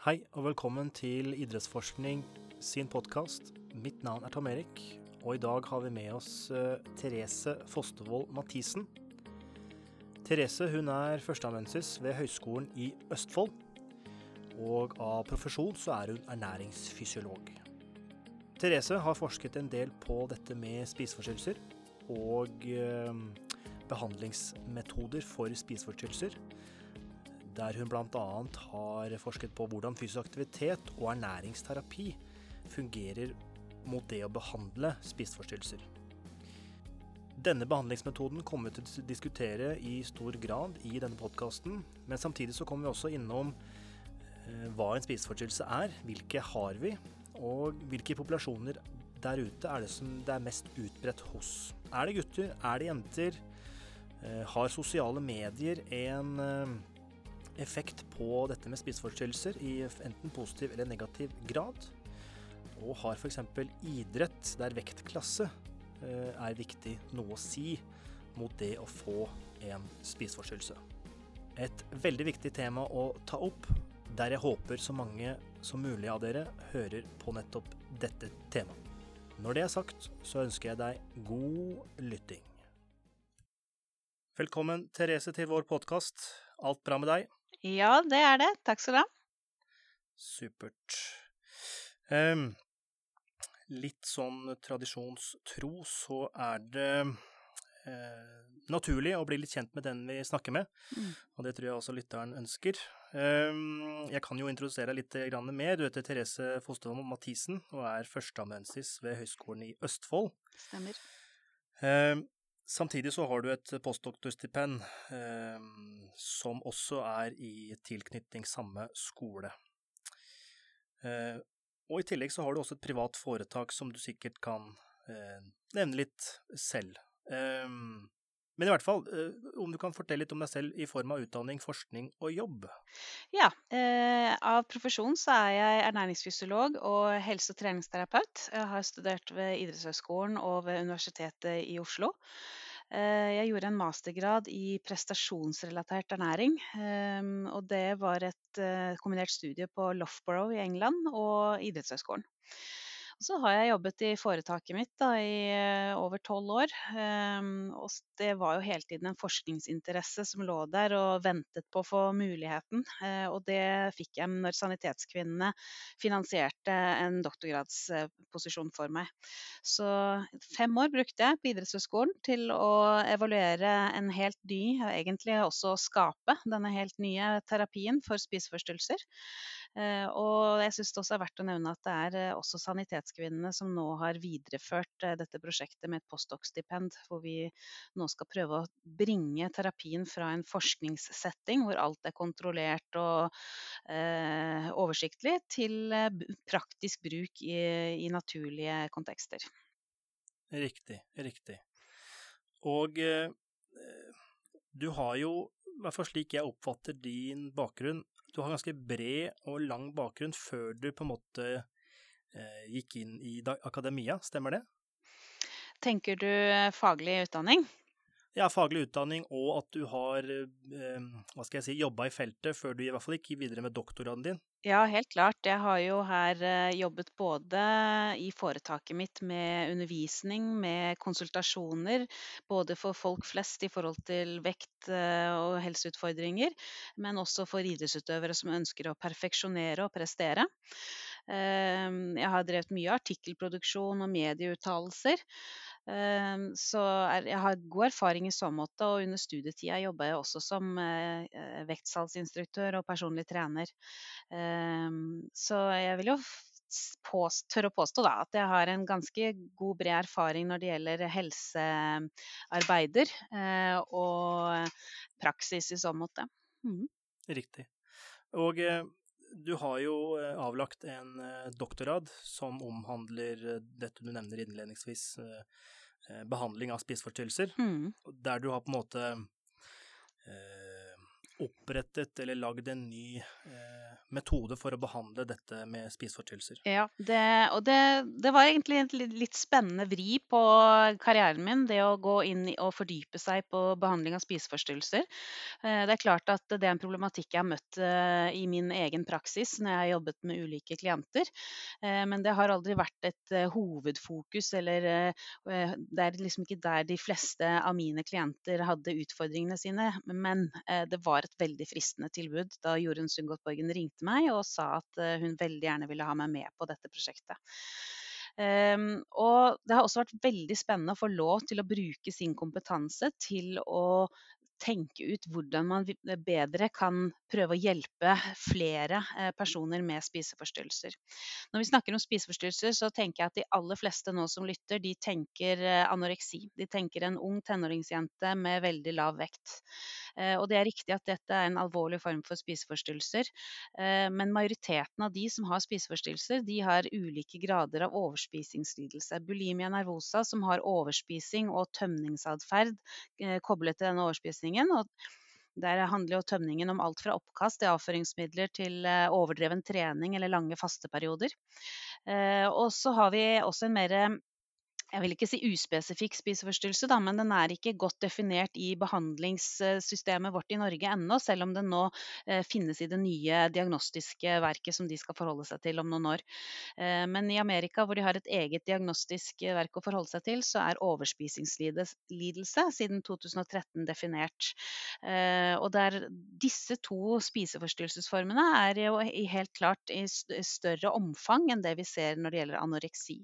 Hei og velkommen til Idrettsforskning sin podkast. Mitt navn er Tom Erik, og i dag har vi med oss uh, Therese Fostervold Mathisen. Therese hun er førsteamanuensis ved Høgskolen i Østfold, og av profesjon så er hun ernæringsfysiolog. Therese har forsket en del på dette med spiseforstyrrelser og uh, behandlingsmetoder for spiseforstyrrelser der hun bl.a. har forsket på hvordan fysisk aktivitet og ernæringsterapi fungerer mot det å behandle spiseforstyrrelser. Denne behandlingsmetoden kommer vi til å diskutere i stor grad i denne podkasten, men samtidig så kommer vi også innom eh, hva en spiseforstyrrelse er, hvilke har vi, og hvilke populasjoner der ute er det som det er mest utbredt hos. Er det gutter? Er det jenter? Eh, har sosiale medier en eh, effekt på dette med spiseforstyrrelser i enten positiv eller negativ grad. Og har f.eks. idrett, der vektklasse eh, er viktig, noe å si mot det å få en spiseforstyrrelse. Et veldig viktig tema å ta opp, der jeg håper så mange som mulig av dere hører på nettopp dette temaet. Når det er sagt, så ønsker jeg deg god lytting. Velkommen, Therese, til vår podkast. Alt bra med deg? Ja, det er det. Takk skal du ha. Supert. Um, litt sånn tradisjonstro så er det uh, naturlig å bli litt kjent med den vi snakker med. Mm. Og det tror jeg også lytteren ønsker. Um, jeg kan jo introdusere deg litt mer. Du heter Therese Fosterholm Mathisen og er førsteamanuensis ved Høgskolen i Østfold. Stemmer. Um, Samtidig så har du et postdoktorstipend eh, som også er i tilknytning samme skole. Eh, og i tillegg så har du også et privat foretak som du sikkert kan eh, nevne litt selv. Eh, men i hvert fall, eh, om du kan fortelle litt om deg selv i form av utdanning, forskning og jobb? Ja, eh, av profesjon så er jeg ernæringsfysiolog og helse- og treningsterapeut. Jeg har studert ved Idrettshøgskolen og ved Universitetet i Oslo. Eh, jeg gjorde en mastergrad i prestasjonsrelatert ernæring. Ehm, og det var et eh, kombinert studie på Loughborough i England og Idrettshøgskolen. Så har jeg jobbet i foretaket mitt da, i uh, over tolv år. Um, og det var jo hele tiden en forskningsinteresse som lå der og ventet på å få muligheten. Uh, og det fikk jeg når Sanitetskvinnene finansierte en doktorgradsposisjon for meg. Så fem år brukte jeg på idrettshøyskolen til å evaluere en helt ny, egentlig også skape denne helt nye terapien for spiseforstyrrelser. Uh, og jeg syns det også er verdt å nevne at det er også Sanitetskvinnene som nå har videreført eh, dette prosjektet med et postdoc-stipend, hvor vi nå skal prøve å bringe terapien fra en forskningssetting hvor alt er kontrollert og eh, oversiktlig, til eh, praktisk bruk i, i naturlige kontekster. Riktig, riktig. Og eh, du har jo, i hvert fall slik jeg oppfatter din bakgrunn, du har ganske bred og lang bakgrunn før du på en måte Eh, gikk inn i akademia, stemmer det? Tenker du faglig utdanning? Ja, faglig utdanning, og at du har eh, hva si, jobba i feltet før du i hvert fall gikk videre med doktorgraden din. Ja, helt klart. Jeg har jo her jobbet både i foretaket mitt med undervisning, med konsultasjoner, både for folk flest i forhold til vekt og helseutfordringer, men også for idrettsutøvere som ønsker å perfeksjonere og prestere. Ehm, jeg har drevet mye artikkelproduksjon og medieuttalelser. Ehm, så jeg har god erfaring i så måte, og under studietida jobba jeg også som eh, eh, vektsalgsinstruktør og personlig trener. Ehm, så jeg vil jo tørre å påstå da, at jeg har en ganske god, bred erfaring når det gjelder helsearbeider eh, og praksis i så måte. Mm. Riktig. Og du har jo eh, avlagt en eh, doktorgrad som omhandler eh, dette du nevner innledningsvis, behandling av spiseforstyrrelser. Mm. Der du har på en måte opprettet eller lagd en ny metode for å behandle dette med spiseforstyrrelser. Ja, det, og det, det, var egentlig en litt spennende vri på karrieren min, det å gå inn og fordype seg på behandling av spiseforstyrrelser. Eh, det er klart at det er en problematikk jeg har møtt eh, i min egen praksis når jeg har jobbet med ulike klienter. Eh, men det har aldri vært et hovedfokus, eller det er liksom ikke der de fleste av mine klienter hadde utfordringene sine. Men det var et veldig fristende tilbud da Jorunn Sundgodt Borgen ringte ringte meg og sa at eh, hun veldig gjerne ville ha meg med på dette prosjektet. Um, og det har også vært veldig spennende å få lov til å bruke sin kompetanse til å tenke ut hvordan man bedre kan prøve å hjelpe flere eh, personer med spiseforstyrrelser. Når vi snakker om spiseforstyrrelser, så tenker jeg at de aller fleste nå som lytter, de tenker eh, anoreksi. De tenker en ung tenåringsjente med veldig lav vekt. Eh, og det er riktig at dette er en alvorlig form for spiseforstyrrelser. Men majoriteten av de som har spiseforstyrrelser, de har ulike grader av overspisingslidelse. Bulimia nervosa, som har overspising og tømningsatferd koblet til denne overspisingen, tømningen. og der handler jo tømningen om alt fra oppkast til avføringsmidler til eh, overdreven trening eller lange fasteperioder. Eh, og så har vi også en mer jeg vil ikke si uspesifikk spiseforstyrrelse, da, men den er ikke godt definert i behandlingssystemet vårt i Norge ennå, selv om den nå eh, finnes i det nye diagnostiske verket som de skal forholde seg til om noen år. Eh, men i Amerika, hvor de har et eget diagnostisk verk å forholde seg til, så er overspisingslidelse siden 2013 definert. Eh, og der disse to spiseforstyrrelsesformene er jo helt klart i større omfang enn det vi ser når det gjelder anoreksi.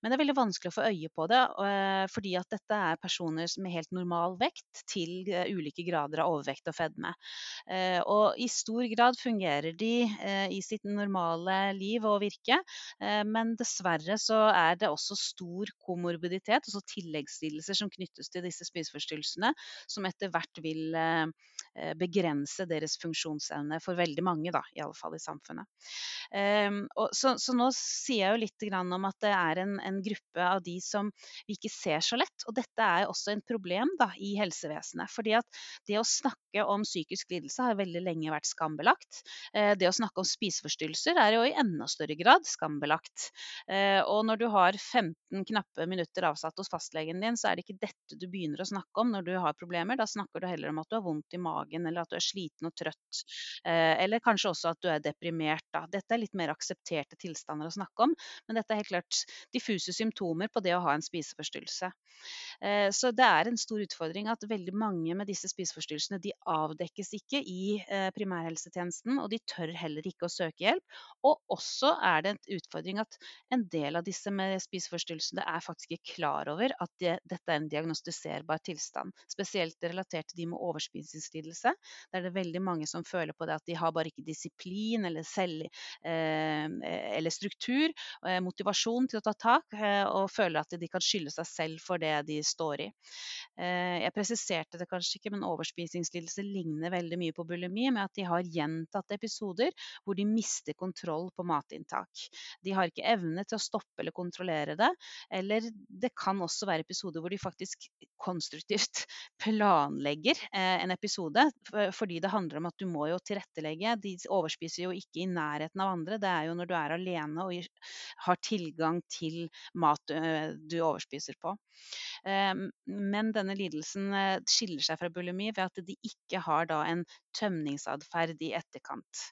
Men det er veldig vanskelig å få øye på det, eh, fordi at dette er personer med helt normal vekt til eh, ulike grader av overvekt og fedme. Eh, og i stor grad fungerer de i sitt normale liv og virke, men dessverre så er det også stor komorbiditet, altså tilleggslidelser som knyttes til disse spiseforstyrrelsene, som etter hvert vil begrense deres funksjonsevne for veldig mange, da, i alle fall i samfunnet. Så, nå sier jeg jo litt om at det er en gruppe av de som vi ikke ser så lett. Og dette er også en problem da, i helsevesenet. fordi at det å snakke om psykisk lidelse har veldig lenge vært skambelagt. Eh, det å snakke om spiseforstyrrelser er jo i enda større grad skambelagt. Eh, og når du har 15 knappe minutter avsatt hos fastlegen din, så er det ikke dette du begynner å snakke om når du har problemer. Da snakker du heller om at du har vondt i magen, eller at du er sliten og trøtt. Eh, eller kanskje også at du er deprimert. Da. Dette er litt mer aksepterte tilstander å snakke om, men dette er helt klart diffuse symptomer på det å ha en spiseforstyrrelse. Eh, så det er en stor utfordring at veldig mange med disse spiseforstyrrelsene de avdekkes ikke i eh, primærhelsetjenesten, og de tør heller ikke å søke hjelp. Og også er det en utfordring at en del av disse med spiseforstyrrelsene er faktisk ikke klar over at det, dette er en diagnostiserbar tilstand. Spesielt relatert til de med overspisingslidelse. Der det er veldig mange som føler på det at de har bare ikke disiplin eller, selv, eh, eller struktur, motivasjon til å ta tak, og føler at de kan skylde seg selv for det de står i. Eh, jeg presiserte det kanskje ikke, men overspisingslidelse ligner veldig mye på bulimi med at de har gjentatte episoder hvor de mister kontroll på matinntak. De har ikke evne til å stoppe eller kontrollere det, eller det kan også være episoder hvor de faktisk konstruktivt planlegger eh, en episode, fordi det handler om at du må jo tilrettelegge. De overspiser jo ikke i nærheten av andre, det er jo når du er alene og har tilgang til mat du overspiser på. Ehm, men denne lidelsen eh, skiller seg fra bulimi ved at de ikke har en tømningsatferd i etterkant.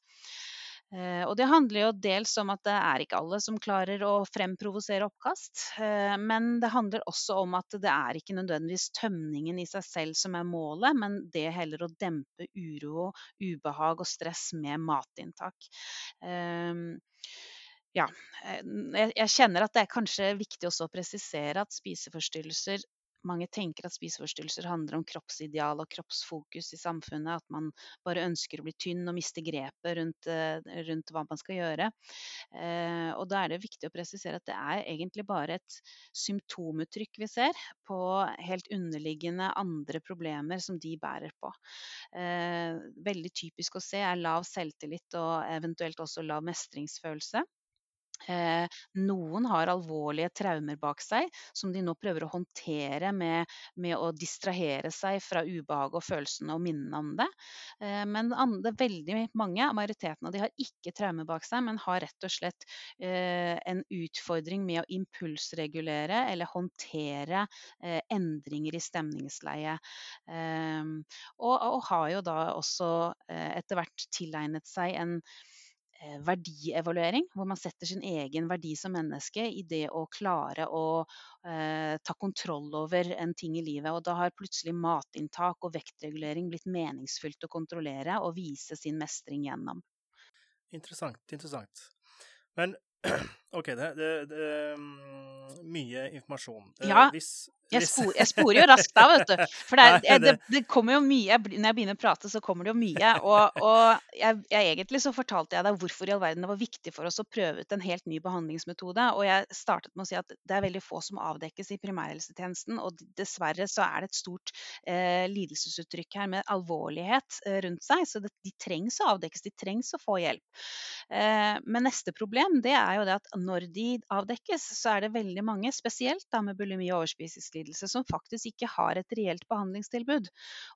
Uh, og det handler jo dels om at det er ikke alle som klarer å fremprovosere oppkast. Men det handler også om at det er ikke nødvendigvis tømningen i seg selv som er målet, men det heller å dempe uro, ubehag og stress med matinntak. Ja, eh, jeg, kjenner at det er kanskje viktig også å presisere at spiseforstyrrelser mange tenker at spiseforstyrrelser handler om kroppsideal og kroppsfokus i samfunnet. At man bare ønsker å bli tynn og miste grepet rundt, eh, rundt hva man skal gjøre. Eh, og da er det viktig å presisere at det er egentlig bare et symptomuttrykk vi ser på helt underliggende andre problemer som de bærer på. Veldig typisk å se er lav selvtillit og eventuelt også lav mestringsfølelse. Eh, noen har alvorlige traumer bak seg som de nå prøver å håndtere med, med å distrahere seg fra ubehaget og følelsene og minnene om det. Eh, men andre, veldig mange, majoriteten av de har ikke traumer bak seg, men har rett og slett eh, en utfordring med å impulsregulere eller håndtere endringer i stemningsleie. Og, og, har jo da også etter hvert tilegnet seg en verdievaluering, hvor man setter sin egen verdi som menneske i det å klare å eh, ta kontroll over en ting i livet. Og da har plutselig matinntak og vektregulering blitt meningsfylt å kontrollere og vise sin mestring gjennom. Interessant, interessant. Men OK, det, er mm, mye informasjon. Eh, ja. Hvis, jeg, spor, jeg, sporer jo raskt av, vet du. For det, er, det, det, kommer jo mye Når jeg begynner å prate, så kommer det jo mye. Og, og jeg, jeg, egentlig så fortalte jeg deg hvorfor i all verden det var viktig for oss å prøve ut en helt ny behandlingsmetode. Og jeg startet med å si at det er veldig få som avdekkes i primærhelsetjenesten. Og dessverre så er det et stort eh, lidelsesuttrykk her med alvorlighet eh, rundt seg. Så de trengs å avdekkes, de trengs å få hjelp. Eh, men neste problem det er jo det at når de avdekkes, så er det veldig mange, spesielt da med bulimi og overspisingslidelse, som faktisk ikke har et reelt behandlingstilbud.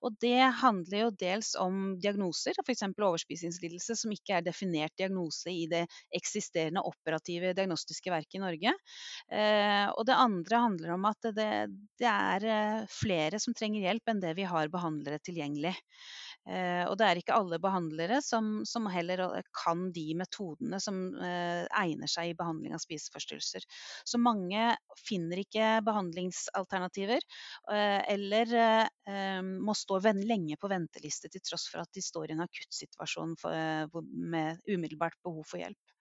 Og det handler jo dels om diagnoser, f.eks. overspisingslidelse, som ikke er definert diagnose i det eksisterende operative diagnostiske verket i Norge. Eh, og det andre handler om at det, det er eh, flere som trenger hjelp enn det vi har behandlere tilgjengelig. Eh, og det er ikke alle behandlere som, som heller eh, kan de metodene som eh, egner seg i behandling av spiseforstyrrelser. Så mange finner ikke behandlingsalternativer, eller må stå lenge på venteliste til tross for at de står i en akuttsituasjon med umiddelbart behov for hjelp.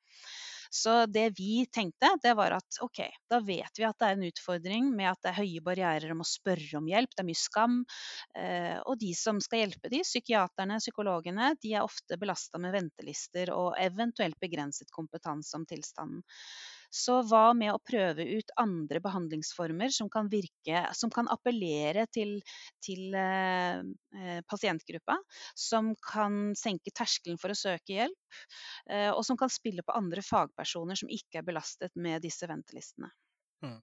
Så det vi tenkte, det var at OK, da vet vi at det er en utfordring med at det er høye barrierer om å spørre om hjelp, det er mye skam. Eh, og de som skal hjelpe de, psykiaterne, psykologene, de er ofte belasta med ventelister og eventuelt begrenset kompetanse om tilstanden. Så hva med å prøve ut andre behandlingsformer som kan virke, som kan appellere til, til eh, eh, pasientgruppa? Som kan senke terskelen for å søke hjelp? Eh, og som kan spille på andre fagpersoner som ikke er belastet med disse ventelistene. Mm.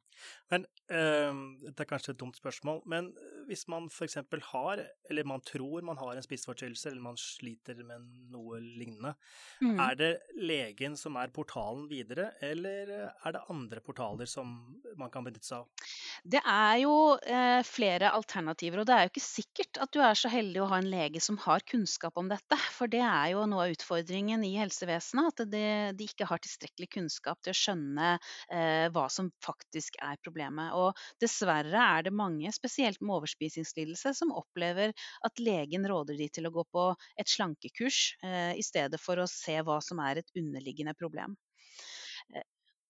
Men eh, Det er kanskje et dumt spørsmål, men hvis man f.eks. har, eller man tror man har en spiseforstyrrelse, eller man sliter med noe lignende, mm. er det legen som er portalen videre, eller er det andre portaler som man kan benytte seg av? Det er jo eh, flere alternativer, og det er jo ikke sikkert at du er så heldig å ha en lege som har kunnskap om dette. For det er jo noe av utfordringen i helsevesenet, at det, de ikke har tilstrekkelig kunnskap til å skjønne eh, hva som faktisk er problemet. Og dessverre er det mange, spesielt med overspisingslidelse, som opplever at legen råder de til å gå på et slankekurs eh, i stedet for å se hva som er et underliggende problem. Eh,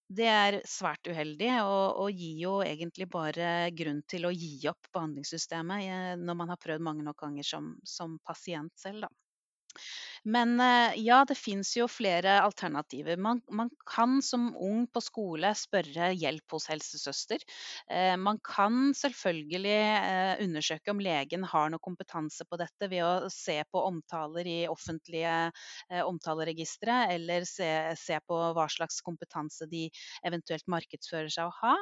det er svært uheldig, og, og, gir jo egentlig bare grunn til å gi opp behandlingssystemet eh, når man har prøvd mange nok ganger som, som pasient selv. Da. Men eh, ja, det fins jo flere alternativer. Man, man, kan som ung på skole spørre hjelp hos helsesøster. Eh, man kan selvfølgelig eh, undersøke om legen har noe kompetanse på dette ved å se på omtaler i offentlige omtaleregistre, eller se, se på hva slags kompetanse de eventuelt markedsfører seg å ha.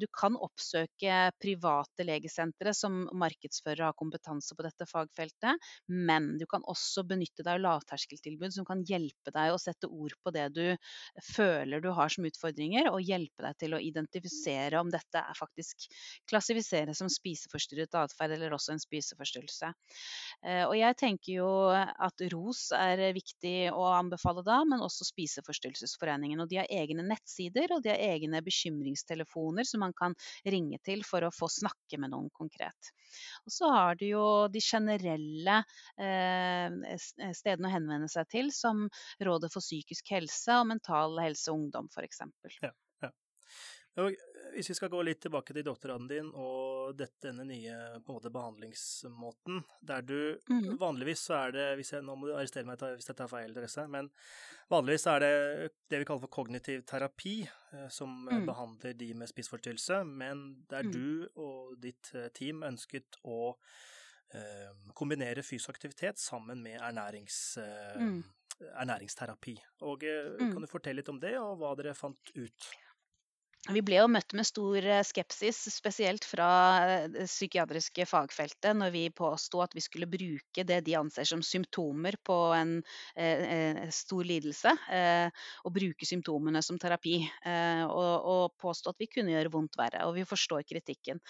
Du kan oppsøke private legesentre som markedsfører og har kompetanse på dette fagfeltet, men du kan også benytte benytte deg av lavterskeltilbud som kan hjelpe deg å sette ord på det du føler du har som utfordringer, og hjelpe deg til å identifisere om dette er faktisk klassifiseres som spiseforstyrret atferd eller også en spiseforstyrrelse. Eh, og jeg tenker jo at ROS er viktig å anbefale da, men også Spiseforstyrrelsesforeningen. Og de har egne nettsider og de har egne bekymringstelefoner som man kan ringe til for å få snakke med noen konkret. Og så har du jo de generelle eh, Eh, stedene å henvende seg til, som Rådet for psykisk helse og Mental Helse og Ungdom f.eks. Ja, ja. Hvis vi skal gå litt tilbake til doktorgraden din og dette, denne nye måte, behandlingsmåten, der du mm. vanligvis så er det hvis jeg, Nå må du arrestere meg hvis dette er feil, Therese, men vanligvis er det det vi kaller for kognitiv terapi eh, som mm. behandler de med spiseforstyrrelse, men der mm. du og ditt eh, team ønsket å Eh, kombinere fysisk aktivitet sammen med ernærings... Eh, mm. ernæringsterapi. Og Mm. Kan du fortelle litt om det, og hva dere fant ut? Vi ble jo møtt med stor skepsis, spesielt fra det psykiatriske fagfeltet, når vi påsto at vi skulle bruke det de anser som symptomer på en eh, stor lidelse, eh, og bruke symptomene som terapi. Eh, og, og påstå at vi kunne gjøre vondt verre. Og vi forstår kritikken.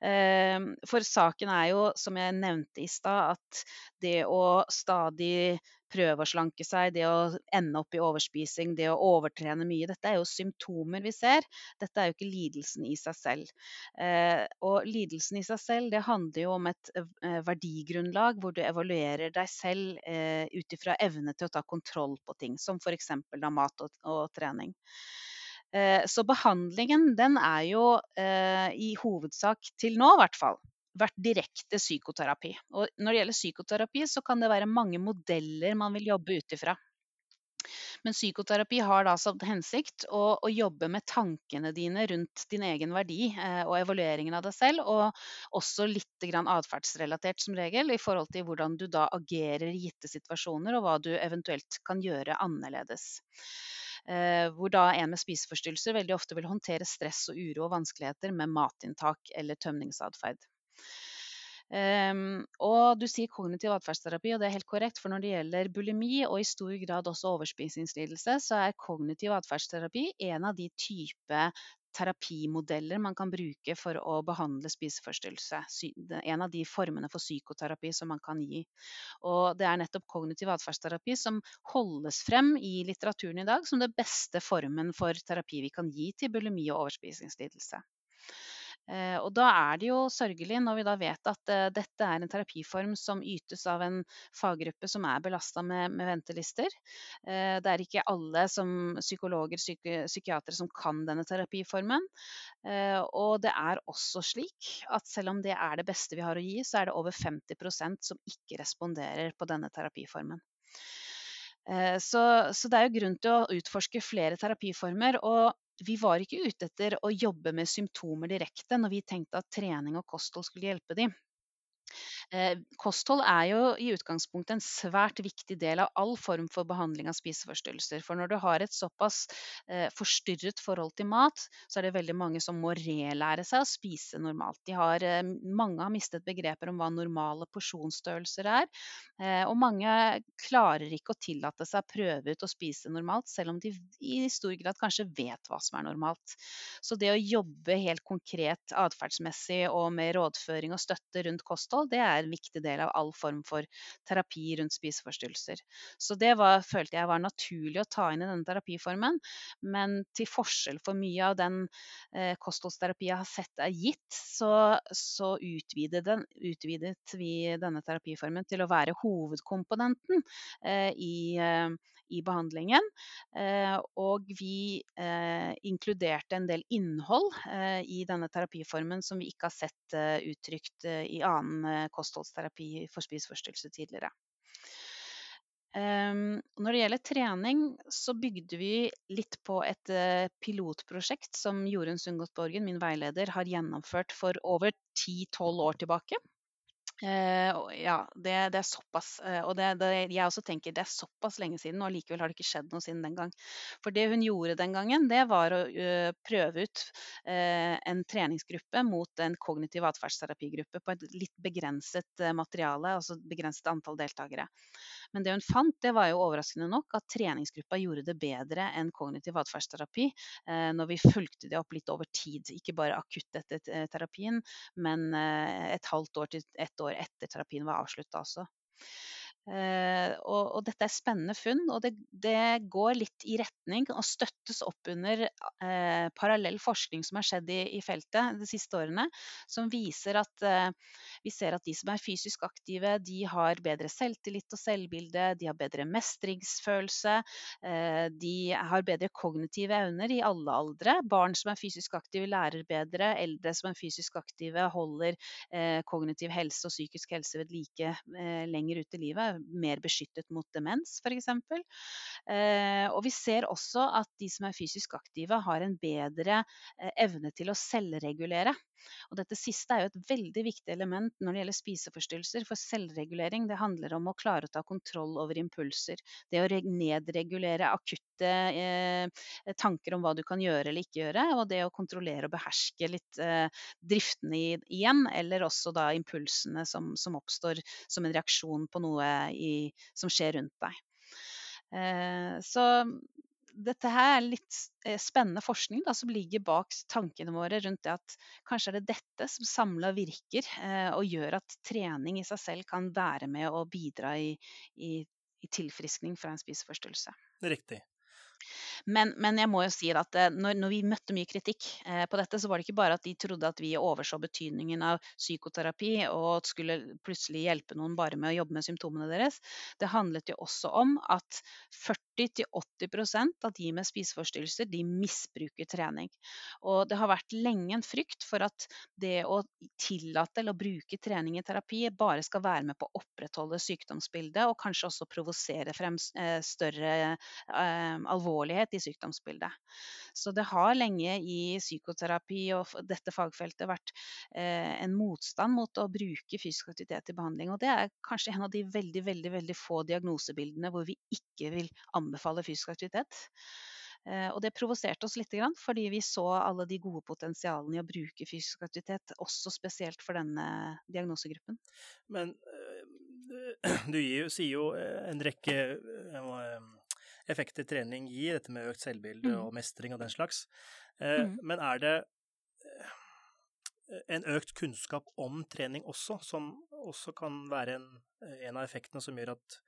For saken er jo, som jeg nevnte i stad, at det å stadig prøve å slanke seg, det å ende opp i overspising, det å overtrene mye. Dette er jo symptomer vi ser. Dette er jo ikke lidelsen i seg selv. Eh, og lidelsen i seg selv, det handler jo om et eh, verdigrunnlag hvor du evaluerer deg selv eh, ut ifra evne til å ta kontroll på ting, som f.eks. mat og, og trening. Så behandlingen den er jo eh, i hovedsak, til nå i hvert fall, vært direkte psykoterapi. Og når det gjelder psykoterapi, så kan det være mange modeller man vil jobbe ut ifra. Men psykoterapi har da som hensikt å, å, jobbe med tankene dine rundt din egen verdi eh, og evalueringen av deg selv, og også litt atferdsrelatert som regel, i forhold til hvordan du da agerer i gitte situasjoner, og hva du eventuelt kan gjøre annerledes. Eh, hvor da en med spiseforstyrrelser veldig ofte vil håndtere stress og uro og vanskeligheter med matinntak eller tømningsatferd. Um, og du sier kognitiv atferdsterapi, og det er helt korrekt. For når det gjelder bulimi, og i stor grad også overspisingslidelse, så er kognitiv atferdsterapi en av de type terapimodeller man kan bruke for å behandle spiseforstyrrelse. En av de formene for psykoterapi som man kan gi. Og det er nettopp kognitiv atferdsterapi som holdes frem i litteraturen i dag som det beste formen for terapi vi kan gi til bulimi og overspisingslidelse. Eh, og da er det jo sørgelig når vi da vet at uh, dette er en terapiform som ytes av en faggruppe som er belasta med, med, ventelister. Uh, det er ikke alle som psykologer, psyki psykiatere som kan denne terapiformen. Og det er også slik at selv om det er det beste vi har å gi, så er det over 50% som ikke responderer på denne terapiformen. Så, så, det er jo grunn til å utforske flere terapiformer. Og vi var ikke ute etter å jobbe med symptomer direkte når vi tenkte at trening og kosthold skulle hjelpe dem. Eh, kosthold er jo i utgangspunktet en svært viktig del av all form for behandling av spiseforstyrrelser. For når du har et såpass eh, forstyrret forhold til mat, så er det veldig mange som må relære seg å spise normalt. Har, eh, mange har mistet begreper om hva normale porsjonsstørrelser er. Og mange klarer ikke å tillate seg å prøve ut å spise normalt, selv om de i stor grad kanskje vet hva som er normalt. Så det å jobbe helt konkret atferdsmessig og med rådføring og støtte rundt kosthold, det er er en viktig del av all form for terapi rundt spiseforstyrrelser. Så det var, følte jeg var naturlig å ta inn i denne terapiformen. Men til forskjell for mye av den eh, kostholdsterapi jeg har sett er gitt, så, så utvidet, den, utvidet, vi denne terapiformen til å være hovedkomponenten eh, i, eh, i behandlingen. Eh, og vi eh, inkluderte en del innhold eh, i denne terapiformen som vi ikke har sett uttrykt i annen kostholdsterapi for spiseforstyrrelse tidligere. Um, når det gjelder trening, så bygde vi litt på et pilotprosjekt som Jorunn Sundgodt Borgen, min veileder, har gjennomført for over 10-12 år tilbake. Uh, ja, det, det, er såpass. Uh, og det, det, jeg også tenker det er såpass lenge siden, og likevel har det ikke skjedd noe siden den gang. For det hun gjorde den gangen, det var å uh, prøve ut en treningsgruppe mot en kognitiv atferdsterapigruppe på et litt begrenset materiale, altså begrenset antall deltakere. Men det hun fant, det var jo overraskende nok at treningsgruppa gjorde det bedre enn kognitiv atferdsterapi når vi fulgte det opp litt over tid. Ikke bare akutt etter terapien, men et halvt år til ett år etter terapien var avslutta også. Uh, og, og, dette er spennende funn, og det, det, går litt i retning og støttes opp under eh, parallell forskning som har skjedd i, i, feltet de siste årene, som viser at eh, vi ser at de som er fysisk aktive, de har bedre selvtillit og selvbilde, de har bedre mestringsfølelse, de har bedre kognitive evner i alle aldre. Barn som er fysisk aktive, lærer bedre, eldre som er fysisk aktive, holder kognitiv helse og psykisk helse ved like lenger ut i livet mer beskyttet mot demens f.eks. Eh, og vi ser også at de som er fysisk aktive har en bedre eh, evne til å selvregulere. Og dette siste er jo et veldig viktig element når det gjelder spiseforstyrrelser. For selvregulering det handler om å klare å ta kontroll over impulser. Det å nedregulere akutte eh, tanker om hva du kan gjøre eller ikke gjøre. Og det å kontrollere og beherske litt eh, driftene igjen, eller også da impulsene som, som, oppstår som en reaksjon på noe i, som skjer rundt deg. Eh, så dette her er litt eh, spennende forskning da, som ligger bak tankene våre rundt det at kanskje er det dette som samla virker, eh, og gjør at trening i seg selv kan være med og bidra i, i, i tilfriskning fra en spiseforstyrrelse. Riktig. Men, men, jeg må jo si at eh, når, når vi møtte mye kritikk eh, på dette, så var det ikke bare at de trodde at vi overså betydningen av psykoterapi og skulle plutselig hjelpe noen bare med å jobbe med symptomene deres. Det handlet jo også om at 40-80% av de med spiseforstyrrelser de misbruker trening. Og det har vært lenge en frykt for at det å tillate eller å bruke trening i terapi bare skal være med på å opprettholde sykdomsbildet og kanskje også provosere frem eh, større eh, alvorlighet i sykdomsbildet. Så det har lenge i psykoterapi og dette fagfeltet vært eh, en motstand mot å bruke fysisk aktivitet i behandling. Og det er kanskje en av de veldig, veldig, veldig få diagnosebildene hvor vi ikke vil anbefale fysisk aktivitet. Eh, og det provoserte oss litt, fordi vi så alle de gode potensialene i å bruke fysisk aktivitet, også spesielt for denne diagnosegruppen. Men du sier jo en rekke effekter trening gir, dette med økt selvbilde mm. og mestring og den slags. Eh, mm. Men er det eh, en økt kunnskap om trening også, som også kan være en, en av effektene som gjør at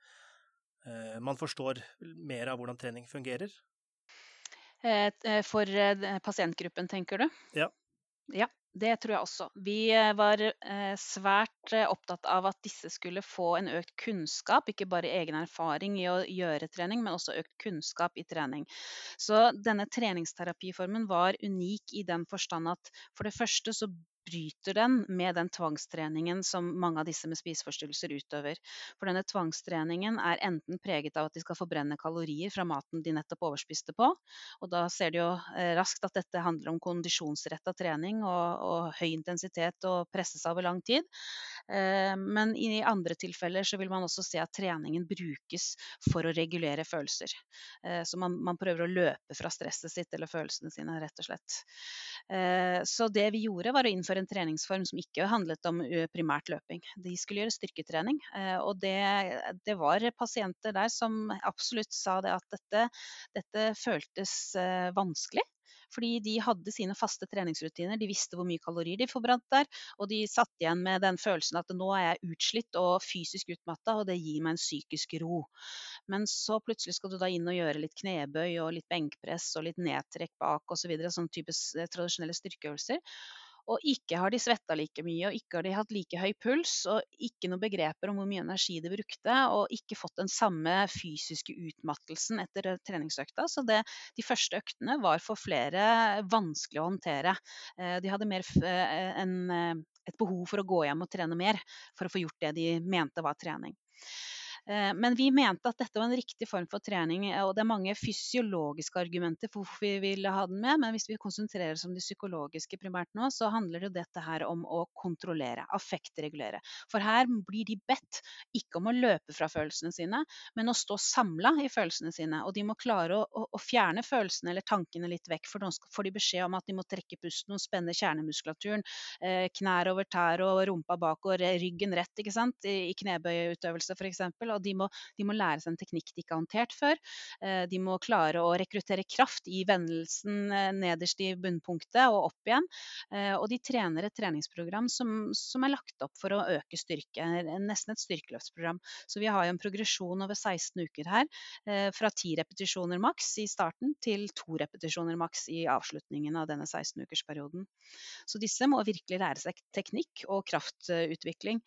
eh, man forstår mer av hvordan trening fungerer? For pasientgruppen, tenker du? Ja. Ja, det tror jeg også. Vi eh, var eh, svært eh, opptatt av at disse skulle få en økt kunnskap, ikke bare egen erfaring i å gjøre trening, men også økt kunnskap i trening. Så denne treningsterapiformen var unik i den forstand at for det første så bryter den med den tvangstreningen som mange av disse med spiseforstyrrelser utøver. For denne tvangstreningen er enten preget av at de skal forbrenne kalorier fra maten de nettopp overspiste på, og da ser de jo eh, raskt at dette handler om kondisjonsretta trening og, og, høy intensitet og presse seg over lang tid. Eh, men i andre tilfeller så vil man også se at treningen brukes for å regulere følelser. Eh, så man, man prøver å løpe fra stresset sitt eller følelsene sine, rett og slett. Så det vi gjorde, var å innføre en treningsform som ikke handlet om primært løping. De skulle gjøre styrketrening. Og det, det var pasienter der som absolutt sa det at dette, dette føltes vanskelig. Fordi de hadde sine faste treningsrutiner, de visste hvor mye kalorier de forbrant der. Og de satt igjen med den følelsen at nå er jeg utslitt og fysisk utmatta, og det gir meg en psykisk ro. Men så plutselig skal du da inn og gjøre litt knebøy og litt benkpress og litt nedtrekk bak osv. Så videre, sånn type tradisjonelle styrkeøvelser. Og ikke har de svetta like mye, og ikke har de hatt like høy puls, og ikke noen begreper om hvor mye energi de brukte, og ikke fått den samme fysiske utmattelsen etter treningsøkta. Så det, de første øktene var for flere vanskelig å håndtere. Eh, de hadde mer eh, en, eh, et behov for å gå hjem og trene mer for å få gjort det de mente var trening. Eh, men vi mente at dette var en riktig form for trening, eh, og det er mange fysiologiske argumenter for hvorfor vi ville ha den med. Men hvis vi konsentrerer oss om det psykologiske primært nå, så handler det jo dette her om å kontrollere, affektregulere. For her blir de bedt ikke om å løpe fra følelsene sine, men å stå samla i følelsene sine. Og de må klare å, å, å, fjerne følelsene eller tankene litt vekk, for nå får de beskjed om at de må trekke pusten og spenne kjernemuskulaturen. Eh, knær over tær og rumpa bak og ryggen rett, ikke sant, i knebøyeutøvelse f.eks og de må, de må, lære seg en teknikk de ikke har håndtert før. Eh, de må klare å rekruttere kraft i vendelsen eh, nederst i bunnpunktet og opp igjen. Eh, og de trener et treningsprogram som, som er lagt opp for å øke styrke, nesten et styrkeløftsprogram. Så vi har jo en progresjon over 16 uker her, fra 10 repetisjoner maks i starten til 2 repetisjoner maks i avslutningen av denne 16-ukersperioden. Så disse må virkelig lære seg teknikk og kraftutvikling.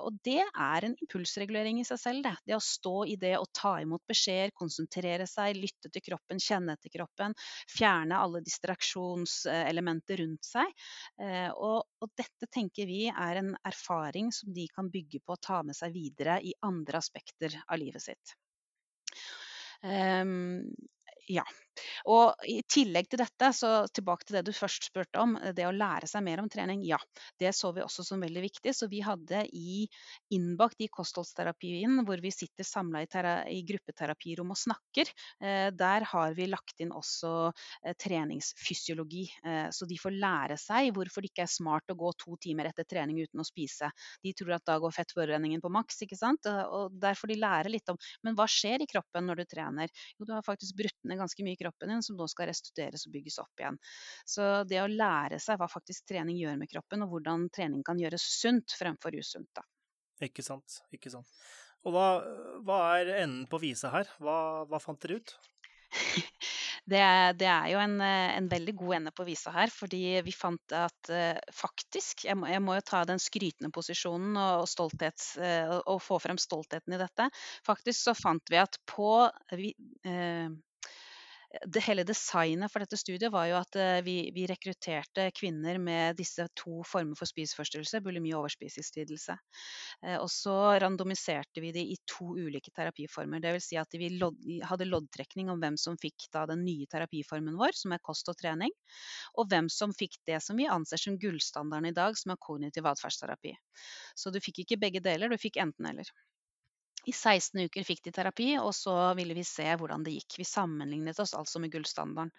Og det er en impulsregulering i seg selv selv, det. Det å stå i det å ta imot beskjeder, konsentrere seg, lytte til kroppen, kjenne etter kroppen. Fjerne alle distraksjonselementer rundt seg. Eh, og, og, dette tenker vi er en erfaring som de kan bygge på å ta med seg videre i andre aspekter av livet sitt. Um, ja. Og i tillegg til dette, så tilbake til det du først spurte om, det å lære seg mer om trening. Ja, det så vi også som veldig viktig. Så vi hadde i innbakt i kostholdsterapien, hvor vi sitter samla i, i, gruppeterapirom og snakker, eh, der har vi lagt inn også eh, treningsfysiologi. Eh, så de får lære seg hvorfor det ikke er smart å gå to timer etter trening uten å spise. De tror at da går fettforurenningen på maks, ikke sant. Og der får de lære litt om men hva skjer i kroppen når du trener? Jo, du har faktisk brutt ned ganske mye i kroppen din som nå skal restitueres og bygges opp igjen. Så det å lære seg hva faktisk trening gjør med kroppen, og hvordan trening kan gjøres sunt fremfor usunt. da. Ikke sant. Ikke sant. Og hva, hva er enden på visa her? Hva, hva fant dere ut? Det, det, er jo en, en, veldig god ende på visa her, fordi vi fant at uh, faktisk jeg må, jeg må, jo ta den skrytende posisjonen og, og, stolthet, uh, og få frem stoltheten i dette. Faktisk så fant vi at på vi, uh, det hele designet for dette studiet var jo at eh, vi, vi rekrutterte kvinner med disse to former for spiseforstyrrelse, bulimi og overspisingslidelse. Eh, og så randomiserte vi de i to ulike terapiformer. Dvs. Si at vi lodd, hadde loddtrekning om hvem som fikk da den nye terapiformen vår, som er kost og trening, og hvem som fikk det som vi anser som gullstandarden i dag, som er kognitiv atferdsterapi. Så du fikk ikke begge deler, du fikk enten-eller. I 16 uker fikk de terapi, og så ville vi se hvordan det gikk. Vi sammenlignet oss altså med gullstandarden.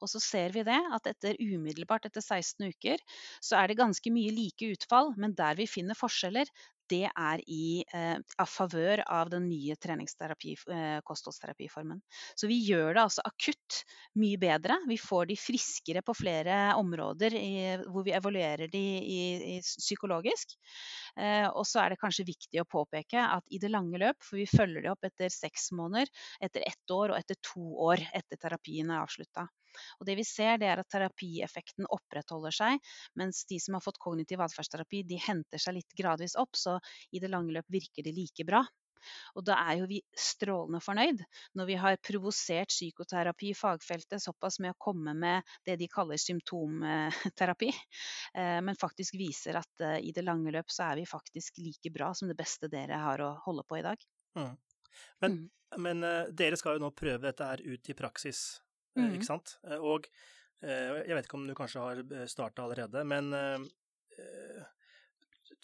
Og så ser vi det, at etter umiddelbart etter 16 uker, så er det ganske mye like utfall, men der vi finner forskjeller, det er i eh, av favør av den nye treningsterapi, eh, kostholdsterapiformen. Så vi gjør det altså akutt mye bedre. Vi får de friskere på flere områder i, hvor vi evaluerer de i, i psykologisk. Eh, og så er det kanskje viktig å påpeke at i det lange løp, for vi følger det opp etter seks måneder, etter ett år og etter to år etter terapien er avslutta. Og det vi ser, det er at terapieffekten opprettholder seg, mens de som har fått kognitiv atferdsterapi, de henter seg litt gradvis opp, så i det lange løp virker de like bra. Og da er jo vi strålende fornøyd når vi har provosert psykoterapi i fagfeltet såpass med å komme med det de kaller symptomterapi, eh, men faktisk viser at eh, i det lange løp så er vi faktisk like bra som det beste dere har å holde på i dag. Mm. Men, mm. men, eh, dere skal jo nå prøve dette her ut i praksis. Mm. Ikke sant? Eh, og eh, jeg vet ikke om du kanskje har eh, starta allerede, men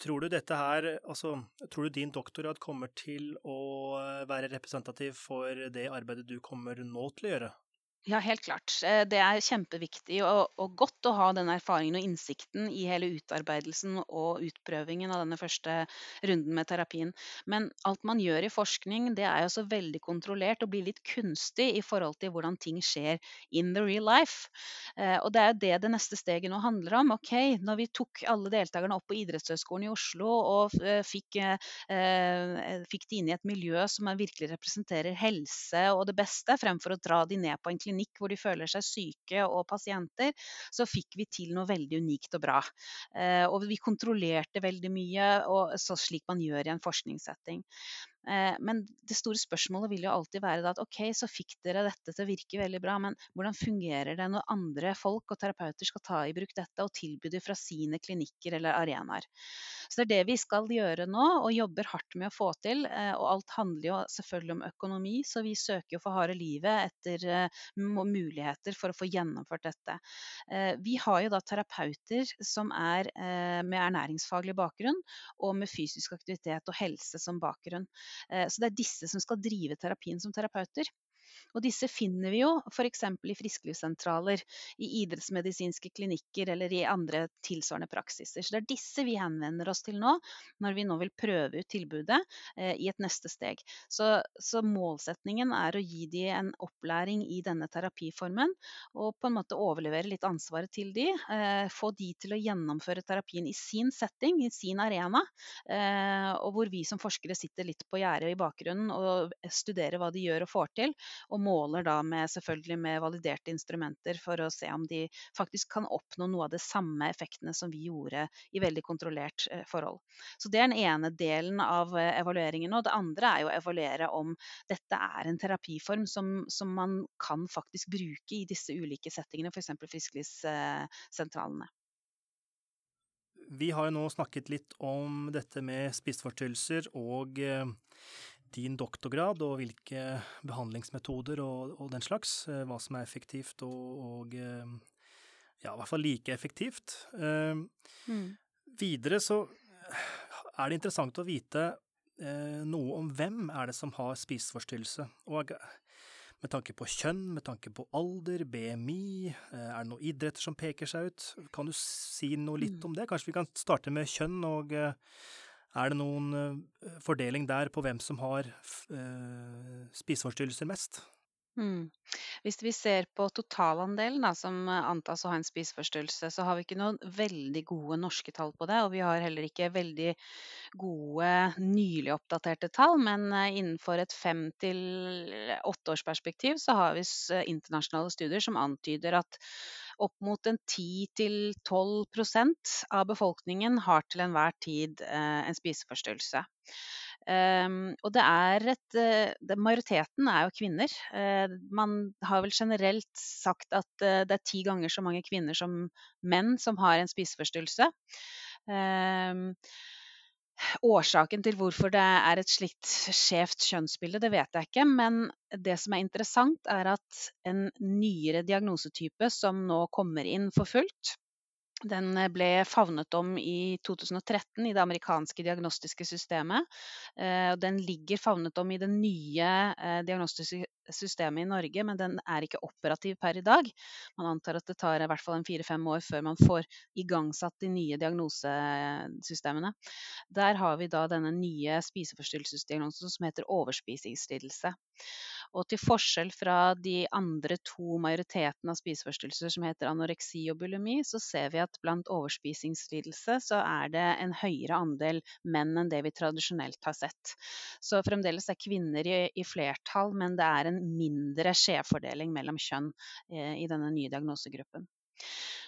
tror du dette her Altså, tror du din doktorgrad kommer til å være representativ for det arbeidet du kommer nå til å gjøre? Ja, helt klart. Eh, det er kjempeviktig og, og, godt å ha den erfaringen og innsikten i hele utarbeidelsen og utprøvingen av denne første runden med terapien. Men alt man gjør i forskning, det er jo så veldig kontrollert og blir litt kunstig i forhold til hvordan ting skjer in the real life. Eh, og det er jo det det neste steget nå handler om. Ok, når vi tok alle deltakerne opp på Idrettshøgskolen i Oslo og eh, fikk, fikk de inn i et miljø som virkelig representerer helse og det beste, fremfor å dra de ned på en klinikk klinikk hvor de føler seg syke og pasienter, så fikk vi til noe veldig unikt og bra. Eh, og vi kontrollerte veldig mye, og så slik man gjør i en forskningssetting. Eh, men det store spørsmålet vil jo alltid være at ok, så fikk dere dette til å virke veldig bra, men hvordan fungerer det når andre folk og terapeuter skal ta i bruk dette og tilby det fra sine klinikker eller arenaer? Så det er det vi skal gjøre nå, og jobber hardt med å få til. Eh, og alt handler jo selvfølgelig om økonomi, så vi søker jo for harde livet etter eh, muligheter for å få gjennomført dette. Vi har jo da terapeuter som er med ernæringsfaglig bakgrunn og med fysisk aktivitet og helse som bakgrunn. Eh, så det er disse som skal drive terapien som terapeuter. Og disse finner vi jo f.eks. i frisklivssentraler, i idrettsmedisinske klinikker eller i andre tilsvarende praksiser. Så det er disse vi henvender oss til nå, når vi nå vil prøve ut tilbudet eh, i et neste steg. Så, så, målsetningen er å gi de en opplæring i denne terapiformen, og på en måte overlevere litt ansvaret til de. Eh, få de til å gjennomføre terapien i sin setting, i sin arena, eh, og hvor vi som forskere sitter litt på gjerdet i bakgrunnen og studerer hva de gjør og får til og måler da med, selvfølgelig med validerte instrumenter for å se om de faktisk kan oppnå noe av de samme effektene som vi gjorde i veldig kontrollert eh, forhold. Så Det er den ene delen av eh, evalueringen. og Det andre er jo å evaluere om dette er en terapiform som, som man kan faktisk bruke i disse ulike settingene, f.eks. frisklivssentralene. Vi har jo nå snakket litt om dette med spiseforstyrrelser og eh, din doktorgrad og hvilke behandlingsmetoder og, og den slags. Eh, hva som er effektivt og, og eh, ja, i hvert fall like effektivt. Eh, mm. Videre så er det interessant å vite noe om hvem er det som har spiseforstyrrelse. Og med tanke på kjønn, med tanke på alder, BMI, er det noen idretter som peker seg ut? Kan du si noe litt mm. om det? Kanskje vi kan starte med kjønn og er det noen uh, fordeling der på hvem som har uh, spiseforstyrrelser mest? Mm. Hvis vi ser på totalandelen da, som antas å ha en spiseforstyrrelse, så har vi ikke noen veldig gode norske tall på det. Og vi har heller ikke veldig gode nylig oppdaterte tall. Men eh, innenfor et fem til åtteårsperspektiv så har vi internasjonale studier som antyder at opp mot en 10-12% av befolkningen har til enhver tid eh, en spiseforstyrrelse. Um, og det er et uh, det, Majoriteten er jo kvinner. Uh, man har vel generelt sagt at det er ti ganger så mange kvinner som menn som har en spiseforstyrrelse. Årsaken til hvorfor det er et slikt skjevt kjønnsbilde, det vet jeg ikke. Men det som er interessant, er at en nyere diagnosetype som nå kommer inn for fullt, den ble favnet om i 2013 i det amerikanske diagnostiske systemet. Eh, den ligger favnet om i det nye eh, diagnostiske systemet i Norge, men den er ikke operativ per i dag. Man antar at det tar i hvert fall en fire-fem år før man får igangsatt de nye diagnosesystemene. Der har vi da denne nye spiseforstyrrelsesdiagnosen som heter overspisingslidelse. Og til forskjell fra de andre to majoritetene av spiseforstyrrelser som heter anoreksi og bulimi, så ser vi at blant overspisingslidelse så er det en høyere andel menn enn det vi tradisjonelt har sett. Så fremdeles er kvinner i, i flertall, men det er en mindre skjevfordeling mellom kjønn eh, i denne nye diagnosegruppen.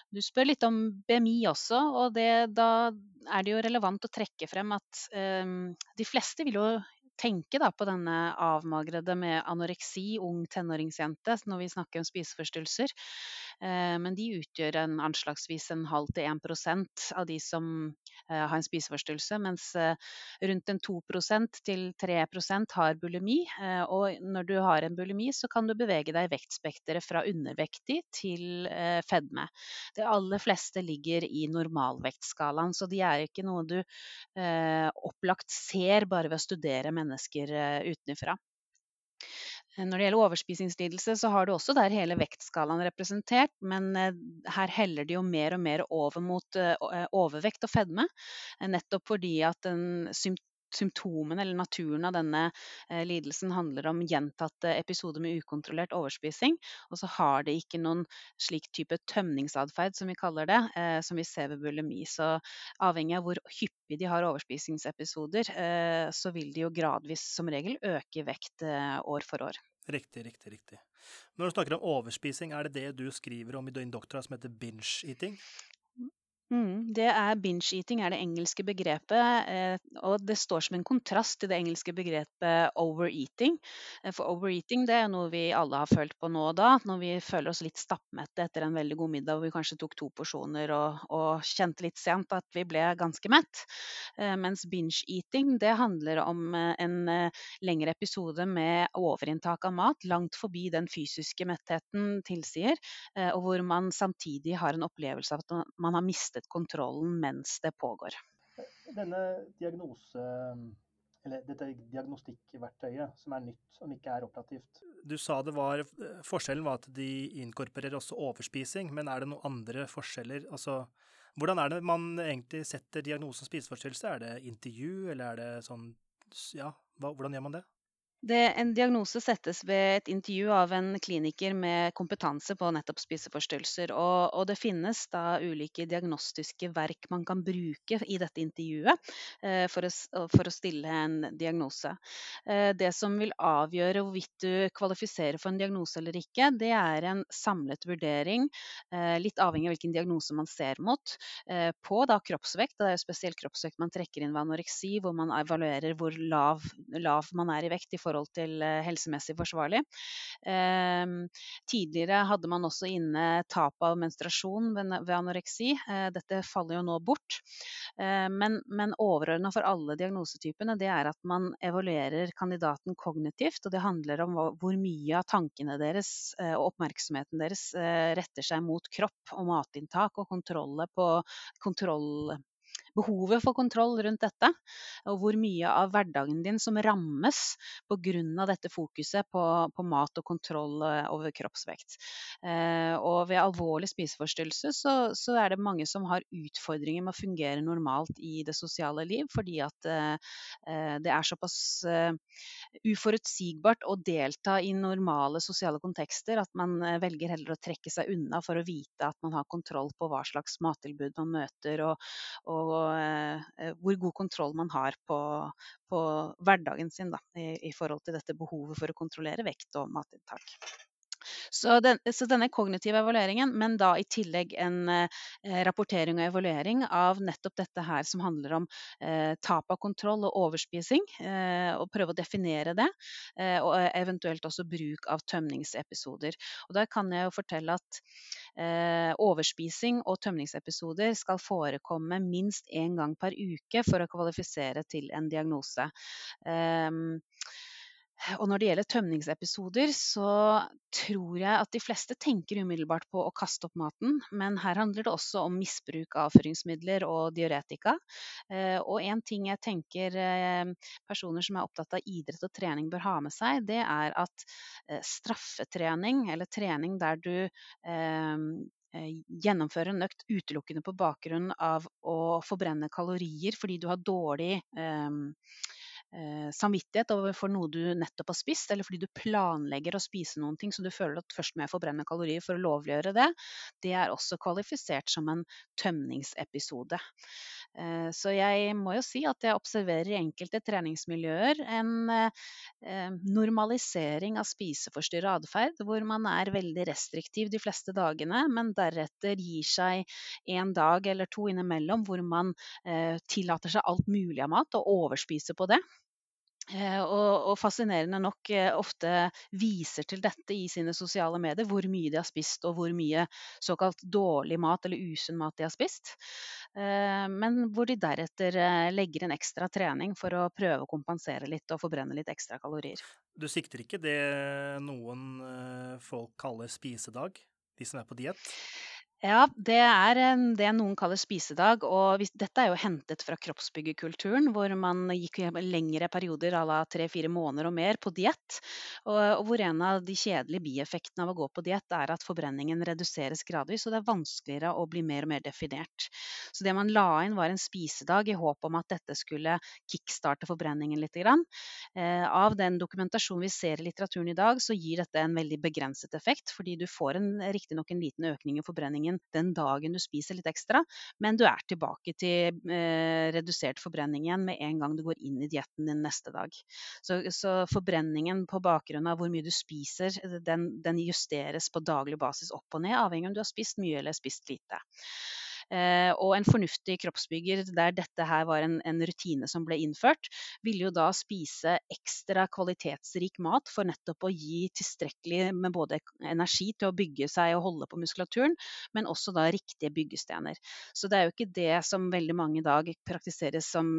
Du spør litt om BMI også, og det, da er det jo relevant å trekke frem at um, de fleste vil jo tenke da, på denne avmagrede med anoreksi, ung tenåringsjente, når vi snakker om spiseforstyrrelser. Eh, men de utgjør en anslagsvis en halv til 1% av de som eh, har en spiseforstyrrelse, mens eh, rundt en 2% til 3% har bulimi. Og når du har en bulimi, så kan du bevege deg i vektspekteret fra undervektig til fedme. De aller fleste ligger i normalvektskalaen, så de er ikke noe du opplagt ser bare ved å studere mennesker utenfra. Eh, når det gjelder overspisingslidelse, så har du også der hele vektskalaen representert, men eh, her heller det jo mer og mer over mot overvekt og fedme. Nettopp fordi at en symptomene eller naturen av denne eh, lidelsen handler om gjentatte episoder med ukontrollert overspising. Og så har det ikke noen slik type tømningsatferd, som vi kaller det, eh, som vi ser ved bulimi. Så avhengig av hvor hyppig de har overspisingsepisoder, eh, så vil de jo gradvis som regel øke vekt eh, år for år. Riktig, riktig, riktig. Når du snakker om overspising, er det det du skriver om i døgndoktora som heter binge-eating? Mm, det er binge-eating er det engelske begrepet, eh, og det står som en kontrast til det engelske begrepet overeating. Eh, for overeating det er noe vi alle har følt på nå og da, når vi føler oss litt stappmette etter en veldig god middag hvor vi kanskje tok to porsjoner og, og kjente litt sent at vi ble ganske mett. Eh, mens binge-eating det handler om eh, en eh, lengre episode med overinntak av mat, langt forbi den fysiske mettheten tilsier, eh, og hvor man samtidig har en opplevelse av at man har mistet mistet kontrollen mens det pågår. Denne diagnose, eller dette diagnostikkverktøyet som er nytt, som ikke er operativt Du sa det var Forskjellen var at de inkorporerer også overspising, men er det noen andre forskjeller? Altså, hvordan er det man egentlig setter diagnosen spiseforstyrrelse? Er det intervju, eller er det sånn Ja, hvordan gjør man det? Det, en diagnose settes ved et intervju av en kliniker med kompetanse på nettopp spiseforstyrrelser. Og, og, det finnes da ulike diagnostiske verk man kan bruke i dette intervjuet eh, for, å, for, å, stille en diagnose. Eh, det som vil avgjøre hvorvidt du kvalifiserer for en diagnose eller ikke, det er en samlet vurdering, eh, litt avhengig av hvilken diagnose man ser mot, eh, på da kroppsvekt. Det er jo spesielt kroppsvekt man trekker inn ved anoreksi, hvor man evaluerer hvor lav, lav man er i vekt i forhold forhold til eh, helsemessig forsvarlig. Eh, tidligere hadde man også inne tap av menstruasjon ved, anoreksi. Eh, dette faller jo nå bort. Eh, men, men overordna for alle diagnosetypene det er at man evaluerer kandidaten kognitivt. Og det handler om hvor mye av tankene deres og oppmerksomheten deres retter seg mot kropp og matinntak og kontroll på kontroll behovet for kontroll rundt dette, og hvor mye av hverdagen din som rammes pga. dette fokuset på, på, mat og kontroll eh, over kroppsvekt. Eh, og ved alvorlig spiseforstyrrelse så, så, er det mange som har utfordringer med å fungere normalt i det sosiale liv, fordi at eh, det er såpass uforutsigbart å delta i normale sosiale kontekster at man velger heller å trekke seg unna for å vite at man har kontroll på hva slags mattilbud man møter, og, og hvor god kontroll man har på, på hverdagen sin da, i, i, forhold til dette behovet for å kontrollere vekt og matinntak. Så, den, så, denne kognitive evalueringen, men da i tillegg en eh, rapportering og evaluering av nettopp dette her som handler om eh, tap av kontroll og overspising, eh, og prøve å definere det, eh, og eventuelt også bruk av tømningsepisoder. Og der kan jeg jo fortelle at eh, overspising og tømningsepisoder skal forekomme minst én gang per uke for å kvalifisere til en diagnose. Um, og når det gjelder tømningsepisoder, så tror jeg at de fleste tenker umiddelbart på å kaste opp maten, men her handler det også om misbruk av avføringsmidler og diuretika. Eh, og en ting jeg tenker eh, personer som er opptatt av idrett og trening bør ha med seg, det er at eh, straffetrening, eller trening der du gjennomføre en økt utelukkende på bakgrunn av å forbrenne kalorier fordi du har dårlig eh, samvittighet overfor noe du nettopp har spist, eller fordi du planlegger å spise noen ting så du føler at først må jeg forbrenne kalorier for å lovliggjøre det, det er også kvalifisert som en tømningsepisode. Eh, så jeg må jo si at jeg observerer i enkelte treningsmiljøer en eh, normalisering av spiseforstyrra atferd, hvor man er veldig restriktiv de fleste dagene, men deretter gir seg en dag eller to innimellom hvor man eh, tillater seg alt mulig av mat og overspiser på det. Eh, og, fascinerende nok eh, ofte viser til dette i sine sosiale medier, hvor mye de har spist og hvor mye såkalt dårlig mat eller usunn mat de har spist. Eh, men hvor de deretter legger inn ekstra trening for å prøve å kompensere litt og forbrenne litt ekstra kalorier. Du sikter ikke det noen folk kaller spisedag, de som er på diett? Ja, det er det noen kaller spisedag. og Dette er jo hentet fra kroppsbyggerkulturen, hvor man gikk lengre perioder à la tre-fire måneder og mer på diett. Og, hvor en av de kjedelige bieffektene av å gå på diett er at forbrenningen reduseres gradvis, og det er vanskeligere å bli mer og mer definert. Så det man la inn, var en spisedag i håp om at dette skulle kickstarte forbrenningen litt. Eh, av den dokumentasjonen vi ser i litteraturen i dag, så gir dette en veldig begrenset effekt, fordi du får riktignok en liten økning i forbrenningen forbrenningen den dagen du spiser litt ekstra, men du er tilbake til eh, redusert forbrenning igjen med en gang du går inn i dietten din neste dag. Så, så, forbrenningen på bakgrunn av hvor mye du spiser, den, den justeres på daglig basis opp og ned, avhengig av om du har spist mye eller spist lite. Eh, og en fornuftig kroppsbygger der dette her var en, en, rutine som ble innført, ville jo da spise ekstra kvalitetsrik mat for nettopp å gi tilstrekkelig med både energi til å bygge seg og holde på muskulaturen, men også da riktige byggestener. Så det er jo ikke det som veldig mange i dag praktiseres som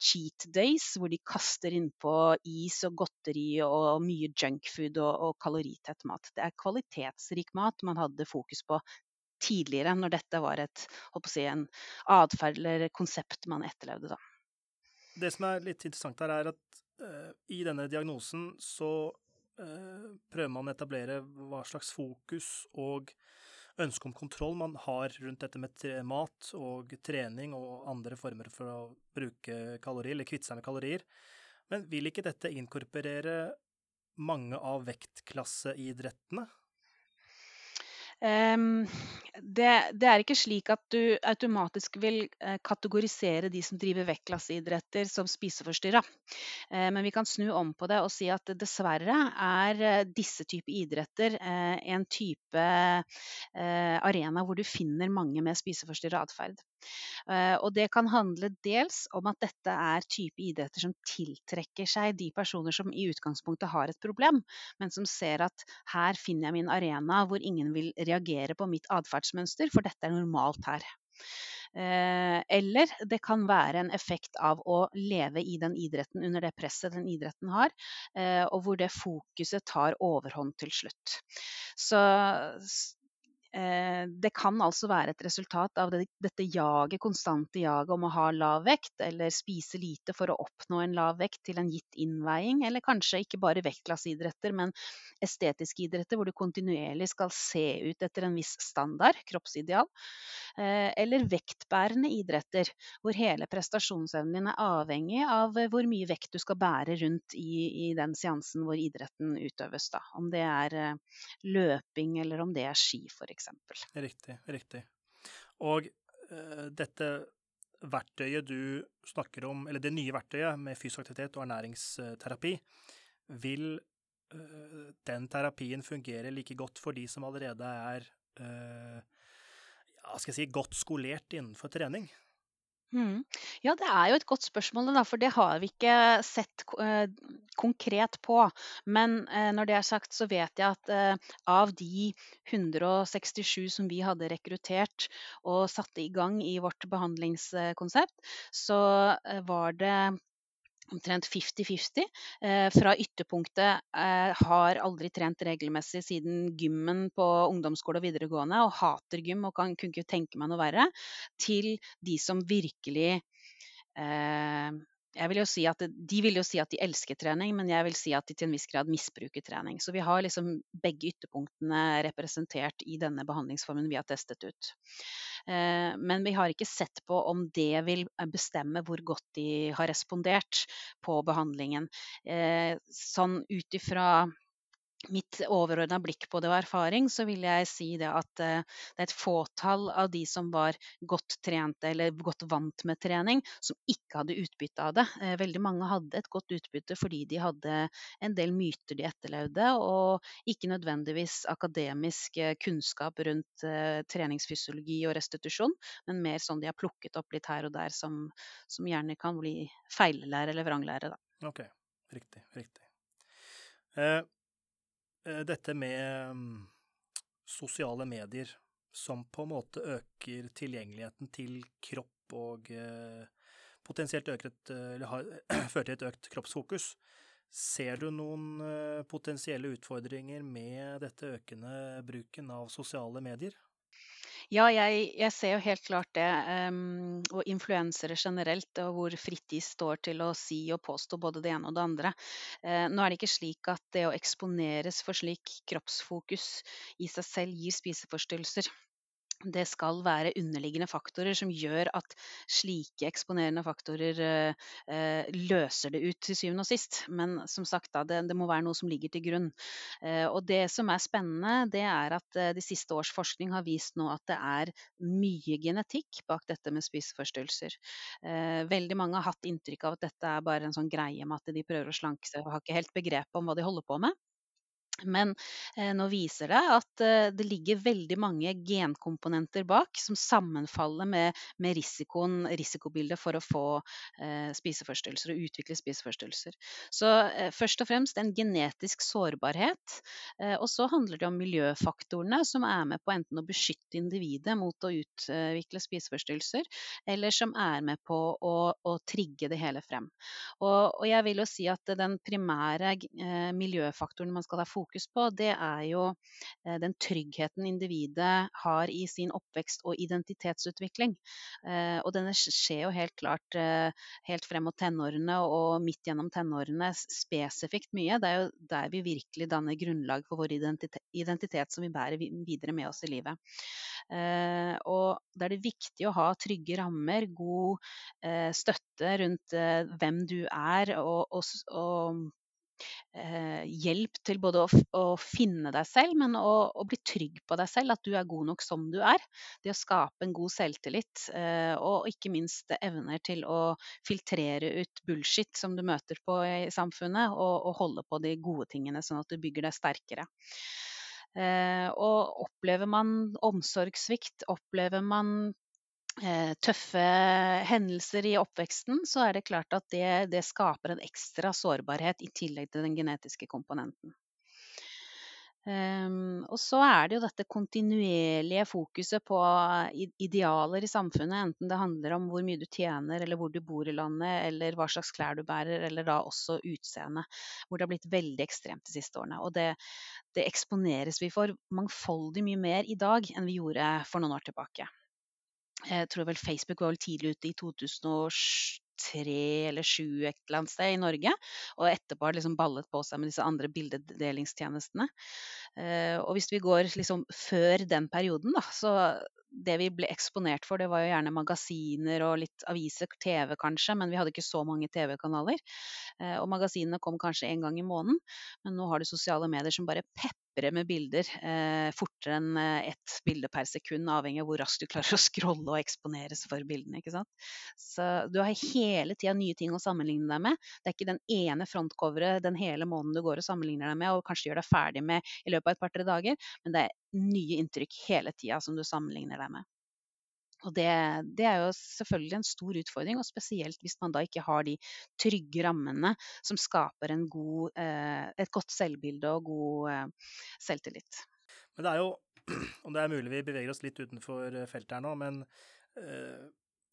cheat days, hvor de kaster innpå is og godteri og mye junkfood og, og kaloritett mat. Det er kvalitetsrik mat man hadde fokus på tidligere, når dette var et, si, en atferd eller konsept man etterlevde. Da. Det som er litt interessant her, er at uh, i denne diagnosen så uh, prøver man å etablere hva slags fokus og ønske om kontroll man har rundt dette med mat og trening og andre former for å bruke kalorier, eller kvitte seg med kalorier. Men vil ikke dette inkorporere mange av vektklasseidrettene? Um, det, det, er ikke slik at du automatisk vil eh, kategorisere de som driver vektklasseidretter som spiseforstyrra. Eh, men vi kan snu om på det og si at dessverre er eh, disse typer idretter en type arena hvor du finner mange med spiseforstyrra atferd. Og det kan handle dels om at dette er type idretter som tiltrekker seg de personer som i utgangspunktet har et problem, men som ser at her finner jeg min arena hvor ingen vil reagere på mitt atferdsmønster, for dette er normalt her. Eh, eller det kan være en effekt av å leve i den idretten under det presset den idretten har, eh, og hvor det fokuset tar overhånd til slutt. Så Eh, det kan altså være et resultat av dette jaget, konstante jaget om å ha lav vekt, eller spise lite for å oppnå en lav vekt til en gitt innveiing, eller kanskje ikke bare vektklasseidretter, men estetiske idretter hvor du kontinuerlig skal se ut etter en viss standard, kroppsideal. Eh, eller vektbærende idretter, hvor hele prestasjonsevnen din er avhengig av hvor mye vekt du skal bære rundt i, i den seansen hvor idretten utøves. Da. Om det er eh, løping eller om det er ski, f.eks Riktig. Riktig. Og uh, dette verktøyet du snakker om, eller det nye verktøyet med fysisk aktivitet og ernæringsterapi, vil uh, den terapien fungere like godt for de som allerede er uh, skal jeg si, godt skolert innenfor trening? Mm. Ja, det er jo et godt spørsmål, for det har vi ikke sett eh, konkret på. Men eh, når det er sagt, så vet jeg at eh, av de 167 som vi hadde rekruttert og satte i gang i vårt behandlingskonsept, så var det omtrent 50-50. Eh, fra ytterpunktet eh, har aldri trent regelmessig siden gymmen på ungdomsskole og videregående og hater gym og kan, kunne ikke tenke meg noe verre, til de som virkelig eh, jeg vil jo si at De vil jo si at de elsker trening, men jeg vil si at de til en viss grad misbruker trening. Så vi har liksom begge ytterpunktene representert i denne behandlingsformen vi har testet ut. Eh, men vi har ikke sett på om det vil bestemme hvor godt de har respondert på behandlingen. Eh, sånn ut ifra mitt overordna blikk på det og erfaring, så vil jeg si det at uh, det er et fåtall av de som var godt trente eller godt vant med trening, som ikke hadde utbytte av det. Uh, veldig mange hadde et godt utbytte fordi de hadde en del myter de etterlevde, og ikke nødvendigvis akademisk uh, kunnskap rundt treningsfysiologi og restitusjon, men mer sånn de har plukket opp litt her og der, som, som gjerne kan bli feillære eller vranglære. Da. Ok, riktig. riktig. Eh, dette med mm, sosiale medier som på en måte øker tilgjengeligheten til kropp og eh, potensielt øker et, eh, har, fører til et økt kroppsfokus. Ser du noen potensielle utfordringer med dette økende bruken av sosiale medier? Ja, jeg, jeg, ser jo helt klart det. Um, og influensere generelt, og hvor fritt de står til å si og påstå både det ene og det andre. Uh, nå er det ikke slik at det å eksponeres for slik kroppsfokus i seg selv gir spiseforstyrrelser det skal være underliggende faktorer som gjør at slike eksponerende faktorer eh, eh, løser det ut til syvende og sist. Men som sagt, da, det, det, må være noe som ligger til grunn. Eh, og det som er spennende, det er at eh, de siste års forskning har vist nå at det er mye genetikk bak dette med spiseforstyrrelser. Eh, veldig mange har hatt inntrykk av at dette er bare en sånn greie med at de prøver å slanke seg og har ikke helt begrep om hva de holder på med. Men eh, nå viser det at eh, det ligger veldig mange genkomponenter bak som sammenfaller med, med risikoen, risikobildet for å få eh, spiseforstyrrelser og utvikle spiseforstyrrelser. Så eh, først og fremst en genetisk sårbarhet. Eh, og så handler det om miljøfaktorene som er med på enten å beskytte individet mot å utvikle spiseforstyrrelser, eller som er med på å, å trigge det hele frem. Og, og, jeg vil jo si at den primære eh, miljøfaktoren man skal ha fokus fokus på, det er jo eh, den tryggheten individet har i sin oppvekst og identitetsutvikling. Eh, og denne skjer jo helt klart eh, helt frem mot tenårene og midt gjennom tenårene spesifikt mye. Det er jo der vi virkelig danner grunnlag for vår identitet, identitet som vi bærer videre med oss i livet. Og da er det viktig å ha trygge rammer, god støtte rundt hvem du er, og, og, og hjelp til både å, å, finne deg selv, men å, å, bli trygg på deg selv, at du er god nok som du er. Det å skape en god selvtillit, eh, og ikke minst evner til å filtrere ut bullshit som du møter på i samfunnet, og, og holde på de gode tingene, sånn at du bygger deg sterkere. Eh, og opplever man omsorgssvikt, opplever man Eh, tøffe hendelser i oppveksten, så er det klart at det, det, skaper en ekstra sårbarhet i tillegg til den genetiske komponenten. Um, og så er det jo dette kontinuerlige fokuset på idealer i samfunnet, enten det handler om hvor mye du tjener, eller hvor du bor i landet, eller hva slags klær du bærer, eller da også utseende, hvor det har blitt veldig ekstremt de siste årene. Og det, det eksponeres vi for mangfoldig mye mer i dag enn vi gjorde for noen år tilbake. Jeg tror vel Facebook var vel tidlig ute i 2003 eller 2007 et eller annet sted i Norge. Og etterpå har det liksom ballet på seg med disse andre bildedelingstjenestene. Eh, og hvis vi går liksom før den perioden, da, så det vi ble eksponert for, det var jo gjerne magasiner og litt aviser, TV kanskje, men vi hadde ikke så mange TV-kanaler. Eh, og magasinene kom kanskje en gang i måneden, men nå har du sosiale medier som bare pepper knippere med bilder eh, fortere enn eh, ett bilde per sekund, avhengig av hvor raskt du klarer å scrolle og eksponeres for bildene. ikke sant? Så du har hele tida nye ting å sammenligne deg med. Det er ikke den ene frontcoveret den hele måneden du går og sammenligner deg med og kanskje gjør deg ferdig med i løpet av et par-tre dager, men det er nye inntrykk hele tida som du sammenligner deg med. Og det, det, er jo selvfølgelig en stor utfordring, og spesielt hvis man da ikke har de trygge rammene som skaper god, eh, et godt selvbilde og god eh, selvtillit. Men det er jo, om det er mulig vi beveger oss litt utenfor eh, feltet her nå, men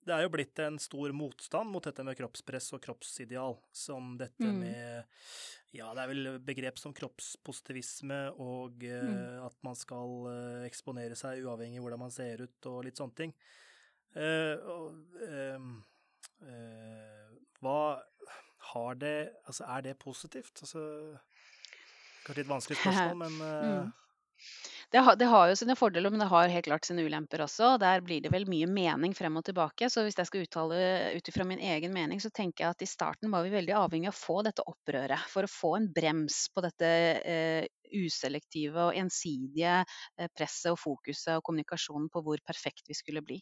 det er jo blitt en stor motstand mot dette med kroppspress og kroppsideal, som dette mm. med Ja, det er vel begrep som kroppspositivisme og uh, mm. at man skal uh, eksponere seg uavhengig av hvordan man ser ut og litt sånne ting. Uh, hva har det Altså, er det positivt? Altså Kanskje litt vanskelig spørsmål, men mm. Det har, det har, jo sine fordeler, men det har helt klart sine ulemper også. Der blir det vel mye mening frem og tilbake. Så hvis jeg skal uttale ut ifra min egen mening, så tenker jeg at i starten var vi veldig avhengig av å få dette opprøret. For å få en brems på dette eh, uselektive og ensidige eh, presset og fokuset og kommunikasjonen på hvor perfekt vi skulle bli.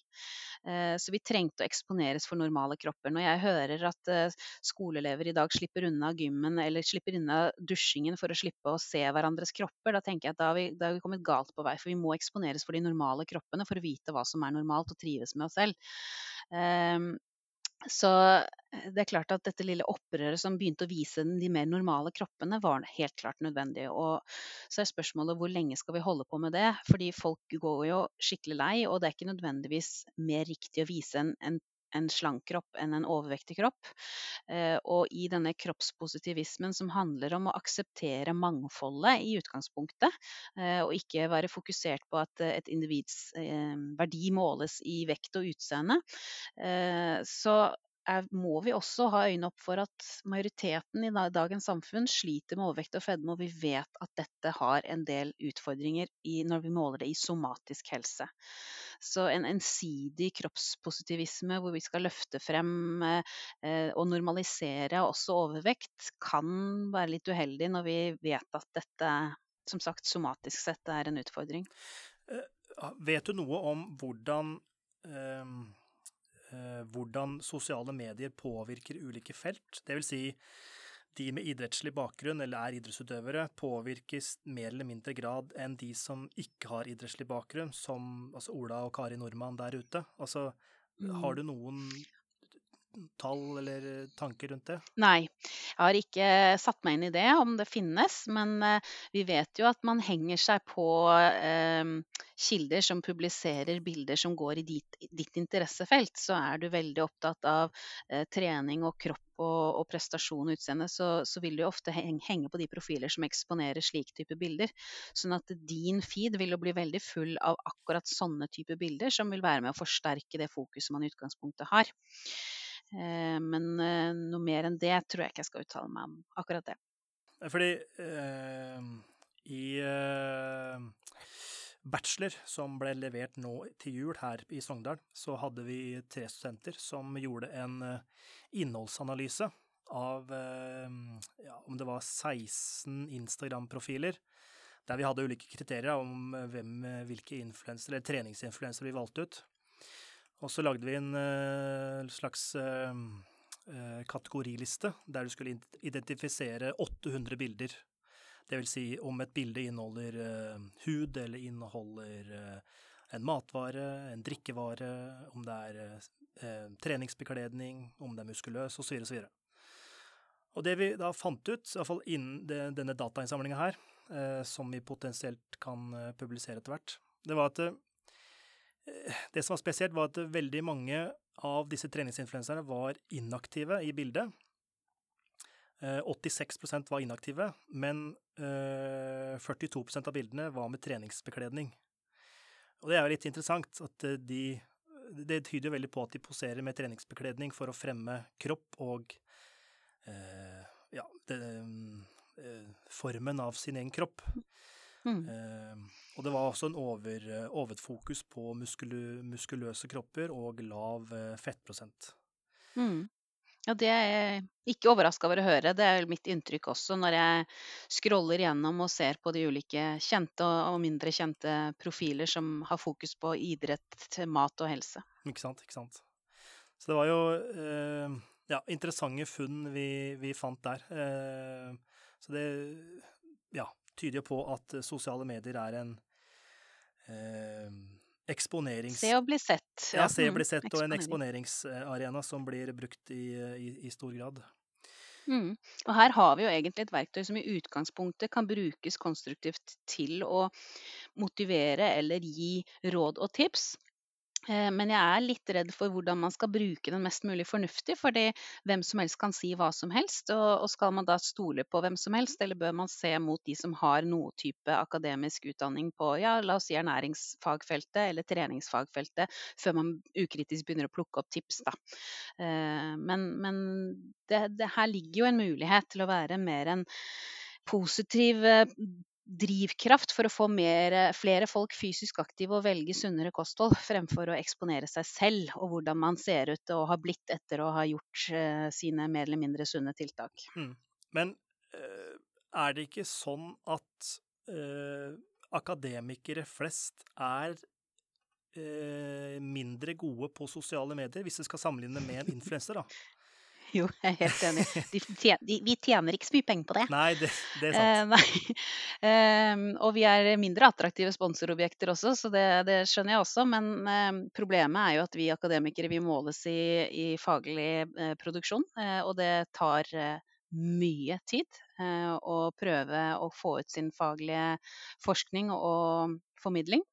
Eh, så vi trengte å eksponeres for normale kropper. Når jeg hører at eh, skoleelever i dag slipper unna gymmen eller slipper unna dusjingen for å slippe å se hverandres kropper, da tenker jeg at da har vi, da har vi kommet galt på vei. For vi må eksponeres for de normale kroppene for å vite hva som er normalt og trives med oss selv. Så eh, det er klart at dette lille opprøret som begynte å vise de mer normale kroppene, var helt klart nødvendig. Og så er spørsmålet hvor lenge skal vi holde på med det? Fordi folk går jo skikkelig lei, og det er ikke nødvendigvis mer riktig å vise en, en en slank kropp enn en overvektig kropp. Eh, og i denne kroppspositivismen som handler om å akseptere mangfoldet i utgangspunktet, eh, og ikke være fokusert på at et individs verdi måles i vekt og utseende, så er, må vi også ha øynene opp for at majoriteten i dagens samfunn sliter med overvekt og fedme, og vi vet at dette har en del utfordringer i, når vi måler det i somatisk helse. Så en ensidig kroppspositivisme hvor vi skal løfte frem eh, og normalisere også overvekt, kan være litt uheldig når vi vet at dette som sagt somatisk sett er en utfordring. Eh, vet du noe om hvordan eh Eh, hvordan sosiale medier påvirker ulike felt. Det vil si, de med idrettslig bakgrunn eller er idrettsutøvere, påvirkes mer eller mindre grad enn de som ikke har idrettslig bakgrunn, som altså Ola og Kari Nordmann der ute. Altså, mm. har du noen tall eller tanker rundt det? Nei, jeg har ikke satt meg inn i det, om det finnes. Men eh, vi vet jo at man henger seg på eh, kilder som publiserer bilder som går i ditt, ditt, interessefelt. Så er du veldig opptatt av eh, trening og kropp og, og prestasjon og utseende, så, så, vil du ofte henge på de profiler som eksponerer slik type bilder. Sånn at din feed vil jo bli veldig full av akkurat sånne type bilder, som vil være med å forsterke det fokuset man i utgangspunktet har. Eh, men eh, noe mer enn det tror jeg ikke jeg skal uttale meg om akkurat det. Fordi eh, i eh, bachelor som ble levert nå til jul her i Sogndal, så hadde vi tre studenter som gjorde en eh, innholdsanalyse av ja, om det var 16 Instagram-profiler der vi hadde ulike kriterier om hvem, hvilke influensere, eller treningsinfluensere vi valgte ut. Og så lagde vi en uh, slags uh, kategoriliste der du skulle identifisere 800 bilder. Det vil si om et bilde inneholder uh, hud eller inneholder en matvare, en drikkevare, om det er treningsbekledning, om det er muskuløs osv. osv. Og det vi da fant ut, iallfall innen det, denne datainnsamlinga her, som vi potensielt kan publisere etter hvert, det var at Det som var spesielt, var at veldig mange av disse treningsinfluenserne var inaktive i bildet. 86 eh, var inaktive, men 42 eh, av bildene var med treningsbekledning. Og det er jo litt interessant at de Det tyder veldig på at de poserer med treningsbekledning for å fremme kropp og Eh, ja, det, eh, formen av sin egen kropp. Mm. Eh, og det var også en over, overfokus på muskulu, muskuløse kropper og lav fettprosent. Mm. Ja, det er jeg ikke overraska over å høre. Det er mitt inntrykk også når jeg scroller gjennom og ser på de ulike kjente og mindre kjente profiler som har fokus på idrett, mat og helse. Ikke sant, ikke sant. Så det var jo eh, ja, interessante funn vi, vi fant der. Eh, så det ja, tyder jo på at sosiale medier er en eh, eksponerings... Se og bli sett. Ja, ja se og bli mm, og en eksponeringsarena som blir brukt i, i, i stor grad. Mm. Og her har vi jo egentlig et verktøy som i utgangspunktet kan brukes konstruktivt til å motivere eller gi råd og tips. Eh, men jeg er litt redd for hvordan man skal bruke den mest mulig fornuftig, fordi hvem som helst kan si hva som helst. Og, skal man da stole på hvem som helst, eller bør man se mot de som har noe type akademisk utdanning på ja, la oss si ernæringsfagfeltet eller treningsfagfeltet, før man ukritisk begynner å plukke opp tips, da. Eh, men, men det, det her ligger jo en mulighet til å være mer en positiv eh, drivkraft for å få mer, flere folk fysisk aktive og velge sunnere kosthold, fremfor å eksponere seg selv og hvordan man ser ut og har blitt etter å ha gjort uh, sine mer eller mindre sunne tiltak. Mm. Men uh, er det ikke sånn at uh, akademikere flest er mindre gode på sosiale medier, hvis vi skal sammenligne med en influenser, da? Jo, jeg er helt enig. Tjener, de, vi tjener ikke så mye penger på det. Nei, det, det er sant. Eh, eh, og vi er mindre attraktive sponsorobjekter også, så det, det skjønner jeg også. Men eh, problemet er jo at vi akademikere vi måles i, i faglig eh, produksjon, eh, og det tar mye tid å prøve å få ut sin faglige forskning og formidling.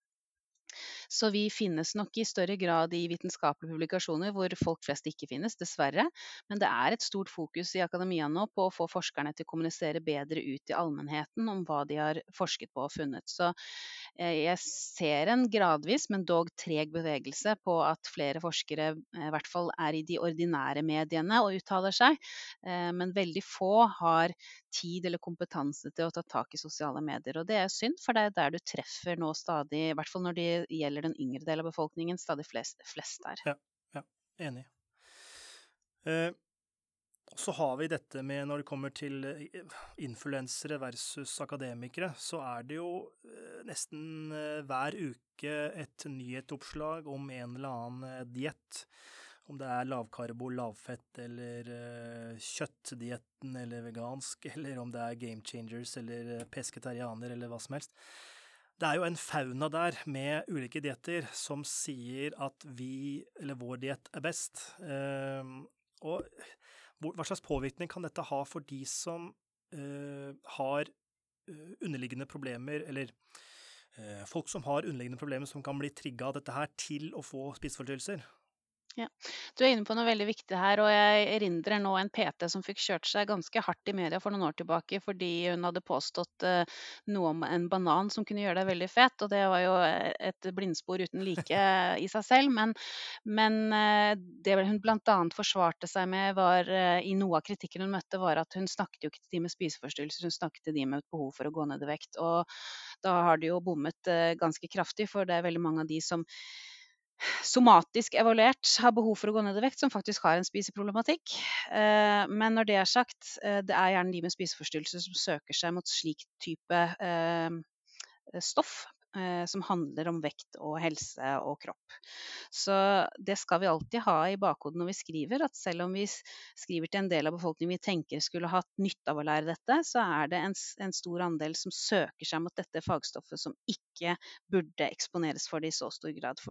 Så vi finnes nok i større grad i vitenskapelige publikasjoner hvor folk flest ikke finnes, dessverre. Men det er et stort fokus i akademia nå på å få forskerne til å kommunisere bedre ut til allmennheten om hva de har forsket på og funnet. Så jeg ser en gradvis, men dog treg bevegelse på at flere forskere eh, i hvert fall er i de ordinære mediene og uttaler seg. Eh, men veldig få har tid eller kompetanse til å ta tak i sosiale medier. Og det er synd, for det er der du treffer nå stadig, i hvert fall når det gjelder den yngre delen av befolkningen, stadig flest, flest der. Ja, ja enig. Eh, så har vi dette med når det kommer til eh, influensere versus akademikere, så er det jo eh, nesten eh, hver uke et nyhetsoppslag om en eller annen diett om det er lavkarbo, lavfett eller kjøttdietten eller vegansk, eller om det er game changers eller pesketarianer eller hva som helst. Det er jo en fauna der med ulike dietter som sier at vi, eller vår diett, er best. Uh, og hva slags påvirkning kan dette ha for de som uh, har underliggende problemer, eller folk som har underliggende problemer som kan bli trigga av dette her til å få spiseforstyrrelser? Ja. Du er inne på noe veldig viktig her, og jeg erindrer nå en PT som fikk kjørt seg ganske hardt i media for noen år tilbake fordi hun hadde påstått uh, noe om en banan som kunne gjøre deg veldig fett, og det var jo eh, et blindspor uten like i seg selv. Men, men uh, det hun bl.a. forsvarte seg med var, uh, i noe av kritikken hun møtte, var at hun snakket jo ikke til de med spiseforstyrrelser, hun snakket til de med et behov for å gå ned i vekt. Og da har de jo bommet ganske kraftig, for det er veldig mange av de som somatisk evaluert har behov for å gå ned i vekt, som faktisk har en spiseproblematikk. Eh, men når det er sagt, eh, det er gjerne de med spiseforstyrrelser som søker seg mot slik type eh, stoff eh, som handler om vekt og helse og kropp. Så det skal vi alltid ha i bakhodet når vi skriver, at selv om vi skriver til en del av befolkningen vi tenker skulle hatt nytte av å lære dette, så er det en, en stor andel som søker seg mot dette fagstoffet som ikke burde eksponeres for det i så stor grad.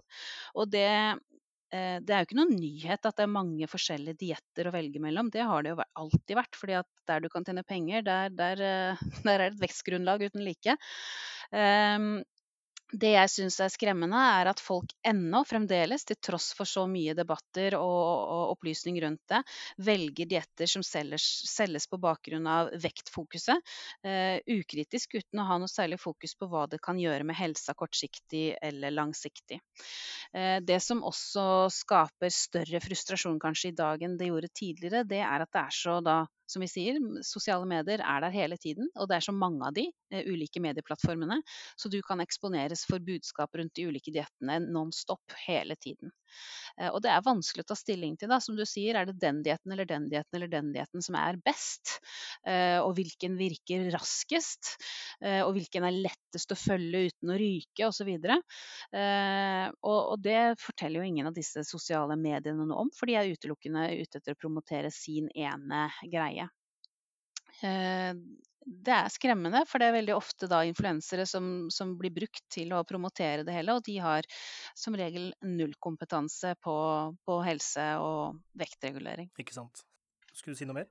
Og det eh, det er jo ikke noen nyhet at det er mange forskjellige dietter å velge mellom. Det har det jo alltid vært. fordi at der du kan tjene penger, der, der, eh, der er det et vekstgrunnlag uten like. Um, det jeg syns er skremmende, er at folk ennå fremdeles, til tross for så mye debatter og, og opplysning rundt det, velger dietter som selges, selges, på bakgrunn av vektfokuset, eh, ukritisk uten å ha noe særlig fokus på hva det kan gjøre med helsa kortsiktig eller langsiktig. Eh, det som også skaper større frustrasjon kanskje i dag enn det gjorde tidligere, det er at det er så da som vi sier, sosiale medier er der hele tiden, og det er så mange av de eh, ulike medieplattformene, så du kan eksponeres for budskap rundt de ulike diettene non stop hele tiden. Eh, og det er vanskelig å ta stilling til, da. Som du sier, er det den dietten eller den dietten eller den dietten som er best? Eh, og hvilken virker raskest? Og hvilken er lettest å følge uten å ryke, osv. Og, og det forteller jo ingen av disse sosiale mediene noe om, for de er utelukkende ute etter å promotere sin ene greie det er skremmende, for det er veldig ofte da influensere som, som, blir brukt til å promotere det hele, og de har som regel null kompetanse på, på helse og vektregulering. Ikke sant. Skulle du si noe mer?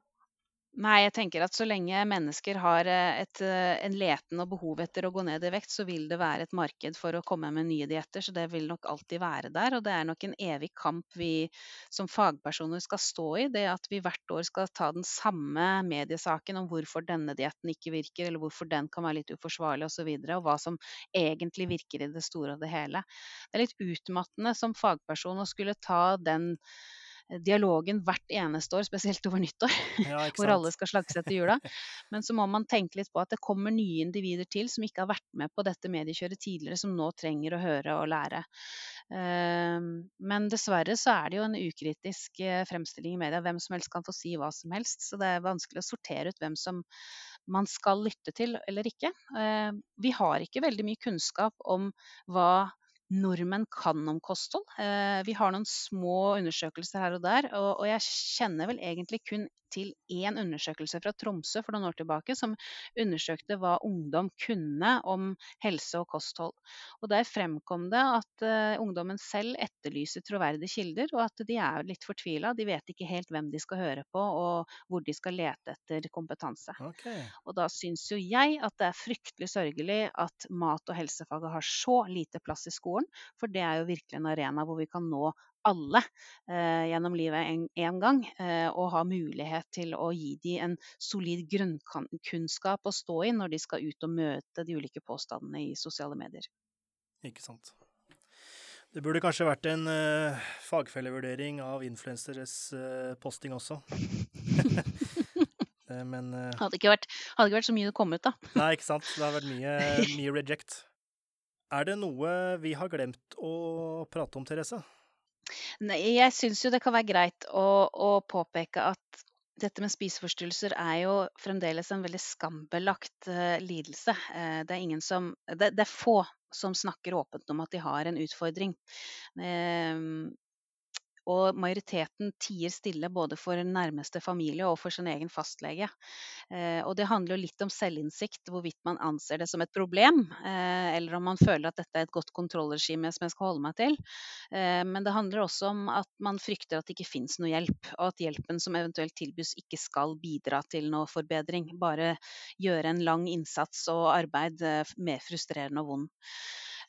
Nei, jeg tenker at så lenge mennesker har eh, et, eh, en leten og behov etter å gå ned i vekt, så vil det være et marked for å komme med nye dietter. Så det vil nok alltid være der. Og det er nok en evig kamp vi som fagpersoner skal stå i. Det at vi hvert år skal ta den samme mediesaken om hvorfor denne dietten ikke virker, eller hvorfor den kan være litt uforsvarlig osv. Og, så videre, og hva som egentlig virker i det store og det hele. Det er litt utmattende som fagperson å skulle ta den dialogen hvert eneste år, spesielt over nyttår, ja, hvor alle skal slagse etter jula. Men så må man tenke litt på at det kommer nye individer til som ikke har vært med på dette mediekjøret tidligere, som nå trenger å høre og lære. Ehm, men dessverre så er det jo en ukritisk eh, fremstilling i media. Hvem som helst kan få si hva som helst. Så det er vanskelig å sortere ut hvem som man skal lytte til eller ikke. Ehm, vi har ikke veldig mye kunnskap om hva nordmenn kan om kosthold. Eh, vi har noen små undersøkelser her og der, og, jeg kjenner vel egentlig kun til én undersøkelse fra Tromsø for noen år tilbake som undersøkte hva ungdom kunne om helse og kosthold. Og Der fremkom det at uh, ungdommen selv etterlyser troverdige kilder, og at de er litt fortvila. De vet ikke helt hvem de skal høre på, og hvor de skal lete etter kompetanse. Okay. Og da syns jo jeg at det er fryktelig sørgelig at mat- og helsefaget har så lite plass i skolen, for det er jo virkelig en arena hvor vi kan nå alle eh, gjennom livet en, gang, eh, og ha mulighet til å gi dem en solid grunnkunnskap å stå i når de skal ut og møte de ulike påstandene i sosiale medier. Ikke sant. Det burde kanskje vært en uh, fagfellevurdering av influenseres uh, posting også. Men uh, hadde, ikke vært, hadde, ikke vært, så mye det kom ut, da. nei, ikke sant. Det har vært mye, mye reject. Er det noe vi har glemt å prate om, Therese? Nei, jeg syns jo det kan være greit å, å påpeke at dette med spiseforstyrrelser er jo fremdeles en veldig skambelagt uh, lidelse. Uh, det, er som, det, det, er få som snakker åpent om at de har en utfordring. Uh, og majoriteten tier stille både for nærmeste familie og for sin egen fastlege. Eh, og det handler jo litt om selvinnsikt, hvorvidt man anser det som et problem, eh, eller om man føler at dette er et godt kontrollregime som jeg skal holde meg til. Eh, men det handler også om at man frykter at det ikke fins noe hjelp, og at hjelpen som eventuelt tilbys ikke skal bidra til noe forbedring, bare gjøre en lang innsats og arbeid mer frustrerende og vond.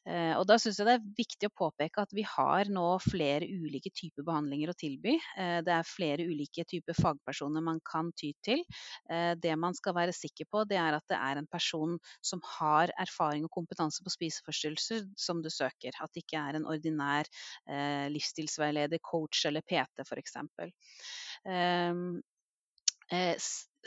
Eh, og da syns jeg det er viktig å påpeke at vi har nå flere ulike typer behandlinger å tilby. Eh, det er flere ulike typer fagpersoner man kan ty til. Eh, det man skal være sikker på, det er at det er en person som har erfaring og kompetanse på spiseforstyrrelser som du søker. At det ikke er en ordinær livsstilsveileder, coach eller PT f.eks.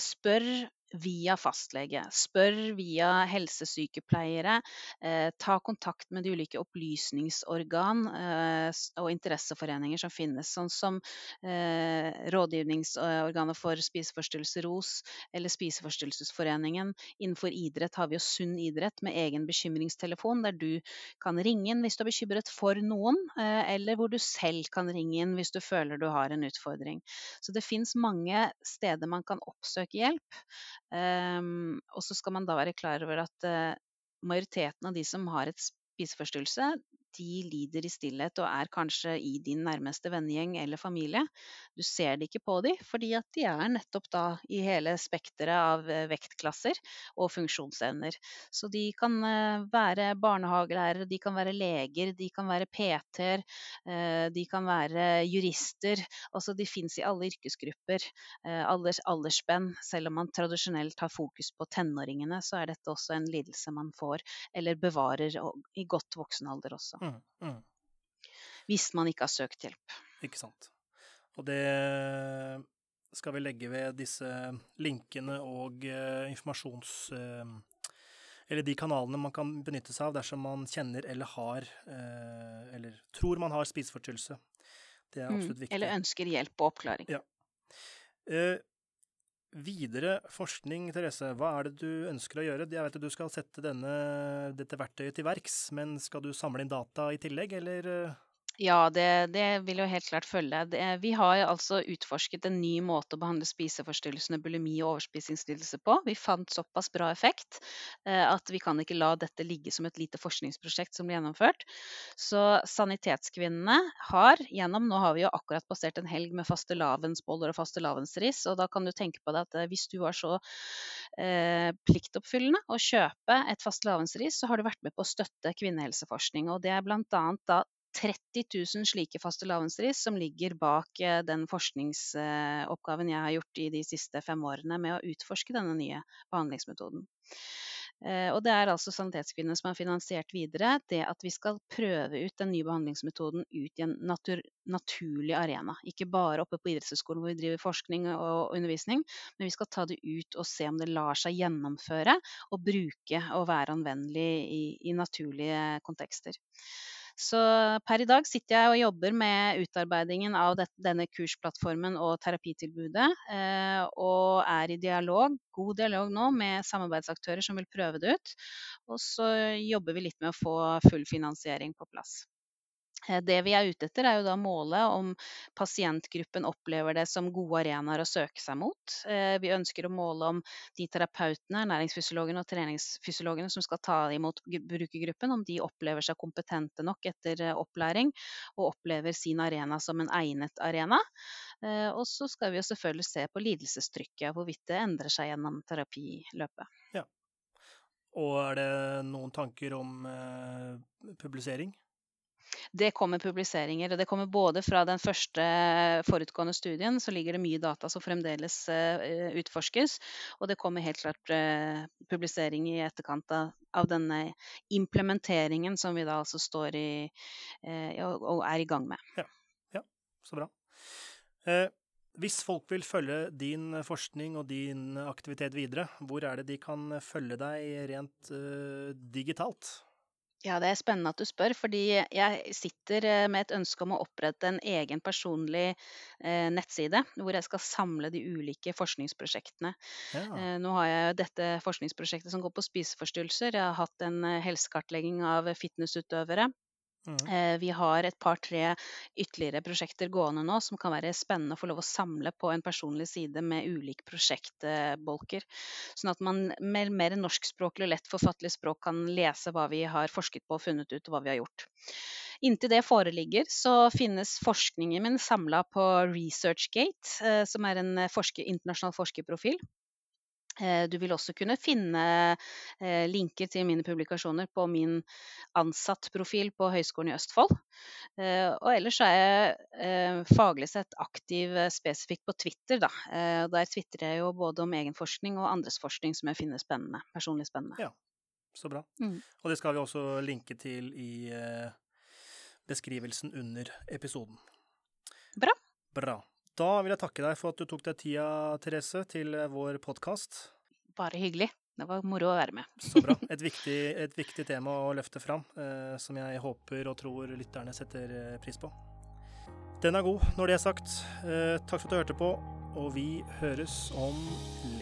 Spør via fastlege. Spør via helsesykepleiere. Eh, ta kontakt med de ulike opplysningsorgan eh, og interesseforeninger som finnes, sånn som eh, Rådgivningsorganet for spiseforstyrrelser, ROS, eller Spiseforstyrrelsesforeningen. Innenfor idrett har vi jo Sunn idrett med egen bekymringstelefon, der du kan ringe inn hvis du er bekymret for noen, eh, eller hvor du selv kan ringe inn hvis du føler du har en utfordring. Så det fins mange steder man kan oppsøke hjelp. Um, og så skal man da være klar over at uh, majoriteten av de som har et spiseforstyrrelse, de lider i stillhet og er kanskje i din nærmeste vennegjeng eller familie. Du ser det ikke på dem, fordi at de er nettopp da i hele spekteret av eh, vektklasser og funksjonsevner. Så de kan eh, være barnehagelærere, de kan være leger, de kan være PT-er, eh, de kan være jurister. Altså de fins i alle yrkesgrupper, alders, aldersspenn. Selv om man tradisjonelt har fokus på tenåringene, så er dette også en lidelse man får, eller bevarer i godt voksen alder også. Mm, mm. Hvis man ikke har søkt hjelp. Ikke sant. Og det skal vi legge ved disse linkene og uh, informasjons... Uh, eller de kanalene man kan benytte seg av dersom man kjenner eller har uh, Eller tror man har spiseforstyrrelse. Det er mm, absolutt viktig. Eller ønsker hjelp og oppklaring. Ja. Videre forskning, Therese. Hva er det du ønsker å gjøre? Jeg vet at du skal sette denne, dette verktøyet til verks, men skal du samle inn data i tillegg, eller? Ja, det, det, vil jo helt klart følge. Det, vi har altså utforsket en ny måte å behandle spiseforstyrrelsene bulimi og overspisingslidelse på. Vi fant såpass bra effekt eh, at vi kan ikke la dette ligge som et lite forskningsprosjekt som blir gjennomført. Så Sanitetskvinnene har gjennom Nå har vi jo akkurat passert en helg med fastelavnsboller og fastelavnsris, og da kan du tenke på det at eh, hvis du var så eh, pliktoppfyllende å kjøpe et fastelavnsris, så har du vært med på å støtte kvinnehelseforskning. og Det er bl.a. da 30 000 slike fastelavnsris som ligger bak eh, den forskningsoppgaven jeg har gjort i de siste fem årene med å utforske denne nye behandlingsmetoden. Eh, og det er altså Sanitetskvinnene som har finansiert videre det at vi skal prøve ut den nye behandlingsmetoden ut i en natur, naturlig arena. Ikke bare oppe på idrettshøyskolen hvor vi driver forskning og undervisning, men vi skal ta det ut og se om det lar seg gjennomføre og bruke og være anvendelig i, i naturlige kontekster. Så per i dag sitter jeg og jobber med utarbeidingen av denne kursplattformen og terapitilbudet. Eh, og er i dialog, god dialog nå med samarbeidsaktører som vil prøve det ut. Og så jobber vi litt med å få full finansiering på plass. Eh, det vi er ute etter, er jo da målet om pasientgruppen opplever det som gode arenaer å søke seg mot. Eh, vi ønsker å måle om de terapeutene, næringsfysiologene og treningsfysiologene som skal ta imot brukergruppen, om de opplever seg kompetente nok etter eh, opplæring og opplever sin arena som en egnet arena. Og så skal vi jo selvfølgelig se på lidelsestrykket, hvorvidt det endrer seg gjennom terapiløpet. Ja. Og er det noen tanker om publisering? Det kommer publiseringer. og Det kommer både fra den første forutgående studien, så ligger det mye data som fremdeles uh, utforskes. Og det kommer helt klart uh, publisering i etterkant av, denne implementeringen som vi da altså står i og, er i gang med. Ja, ja så bra. hvis folk vil følge din forskning og din aktivitet videre, hvor er det de kan følge deg rent digitalt? Ja, det er spennende at du spør, fordi jeg sitter eh, med et ønske om å opprette en egen personlig eh, nettside, hvor jeg skal samle de ulike forskningsprosjektene. Ja. Eh, nå har jeg dette forskningsprosjektet som går på spiseforstyrrelser. Jeg har hatt en eh, helsekartlegging av fitnessutøvere. Mm. Eh, vi har et par-tre ytterligere prosjekter gående nå som kan være spennende å få lov å samle på en personlig side med ulike prosjektbolker. Sånn at man med mer norskspråklig og lett forfattelig språk kan lese hva vi har forsket på og funnet ut, og hva vi har gjort. Inntil det foreligger, så finnes forskningen min samla på ResearchGate, eh, som er en forsker, internasjonal forskerprofil. Eh, du vil også kunne finne eh, linker til mine publikasjoner på min ansattprofil på Høgskolen i Østfold. Eh, og ellers er jeg faglig sett aktiv spesifikt på Twitter. Da. Der tvitrer jeg jo både om egen forskning og andres forskning som jeg finner spennende, personlig spennende. Ja, så bra. Mm. Og det skal vi også linke til i beskrivelsen under episoden. Bra. Bra. Da vil jeg takke deg for at du tok deg tida, Therese, til vår podkast. bare hyggelig. Det var moro å være med. Så bra. Et viktig, et viktig tema å løfte fram, eh, som jeg håper og tror lytterne setter eh, pris på. Den er god når det er sagt. Eh, takk for at du hørte på, og vi høres om litt.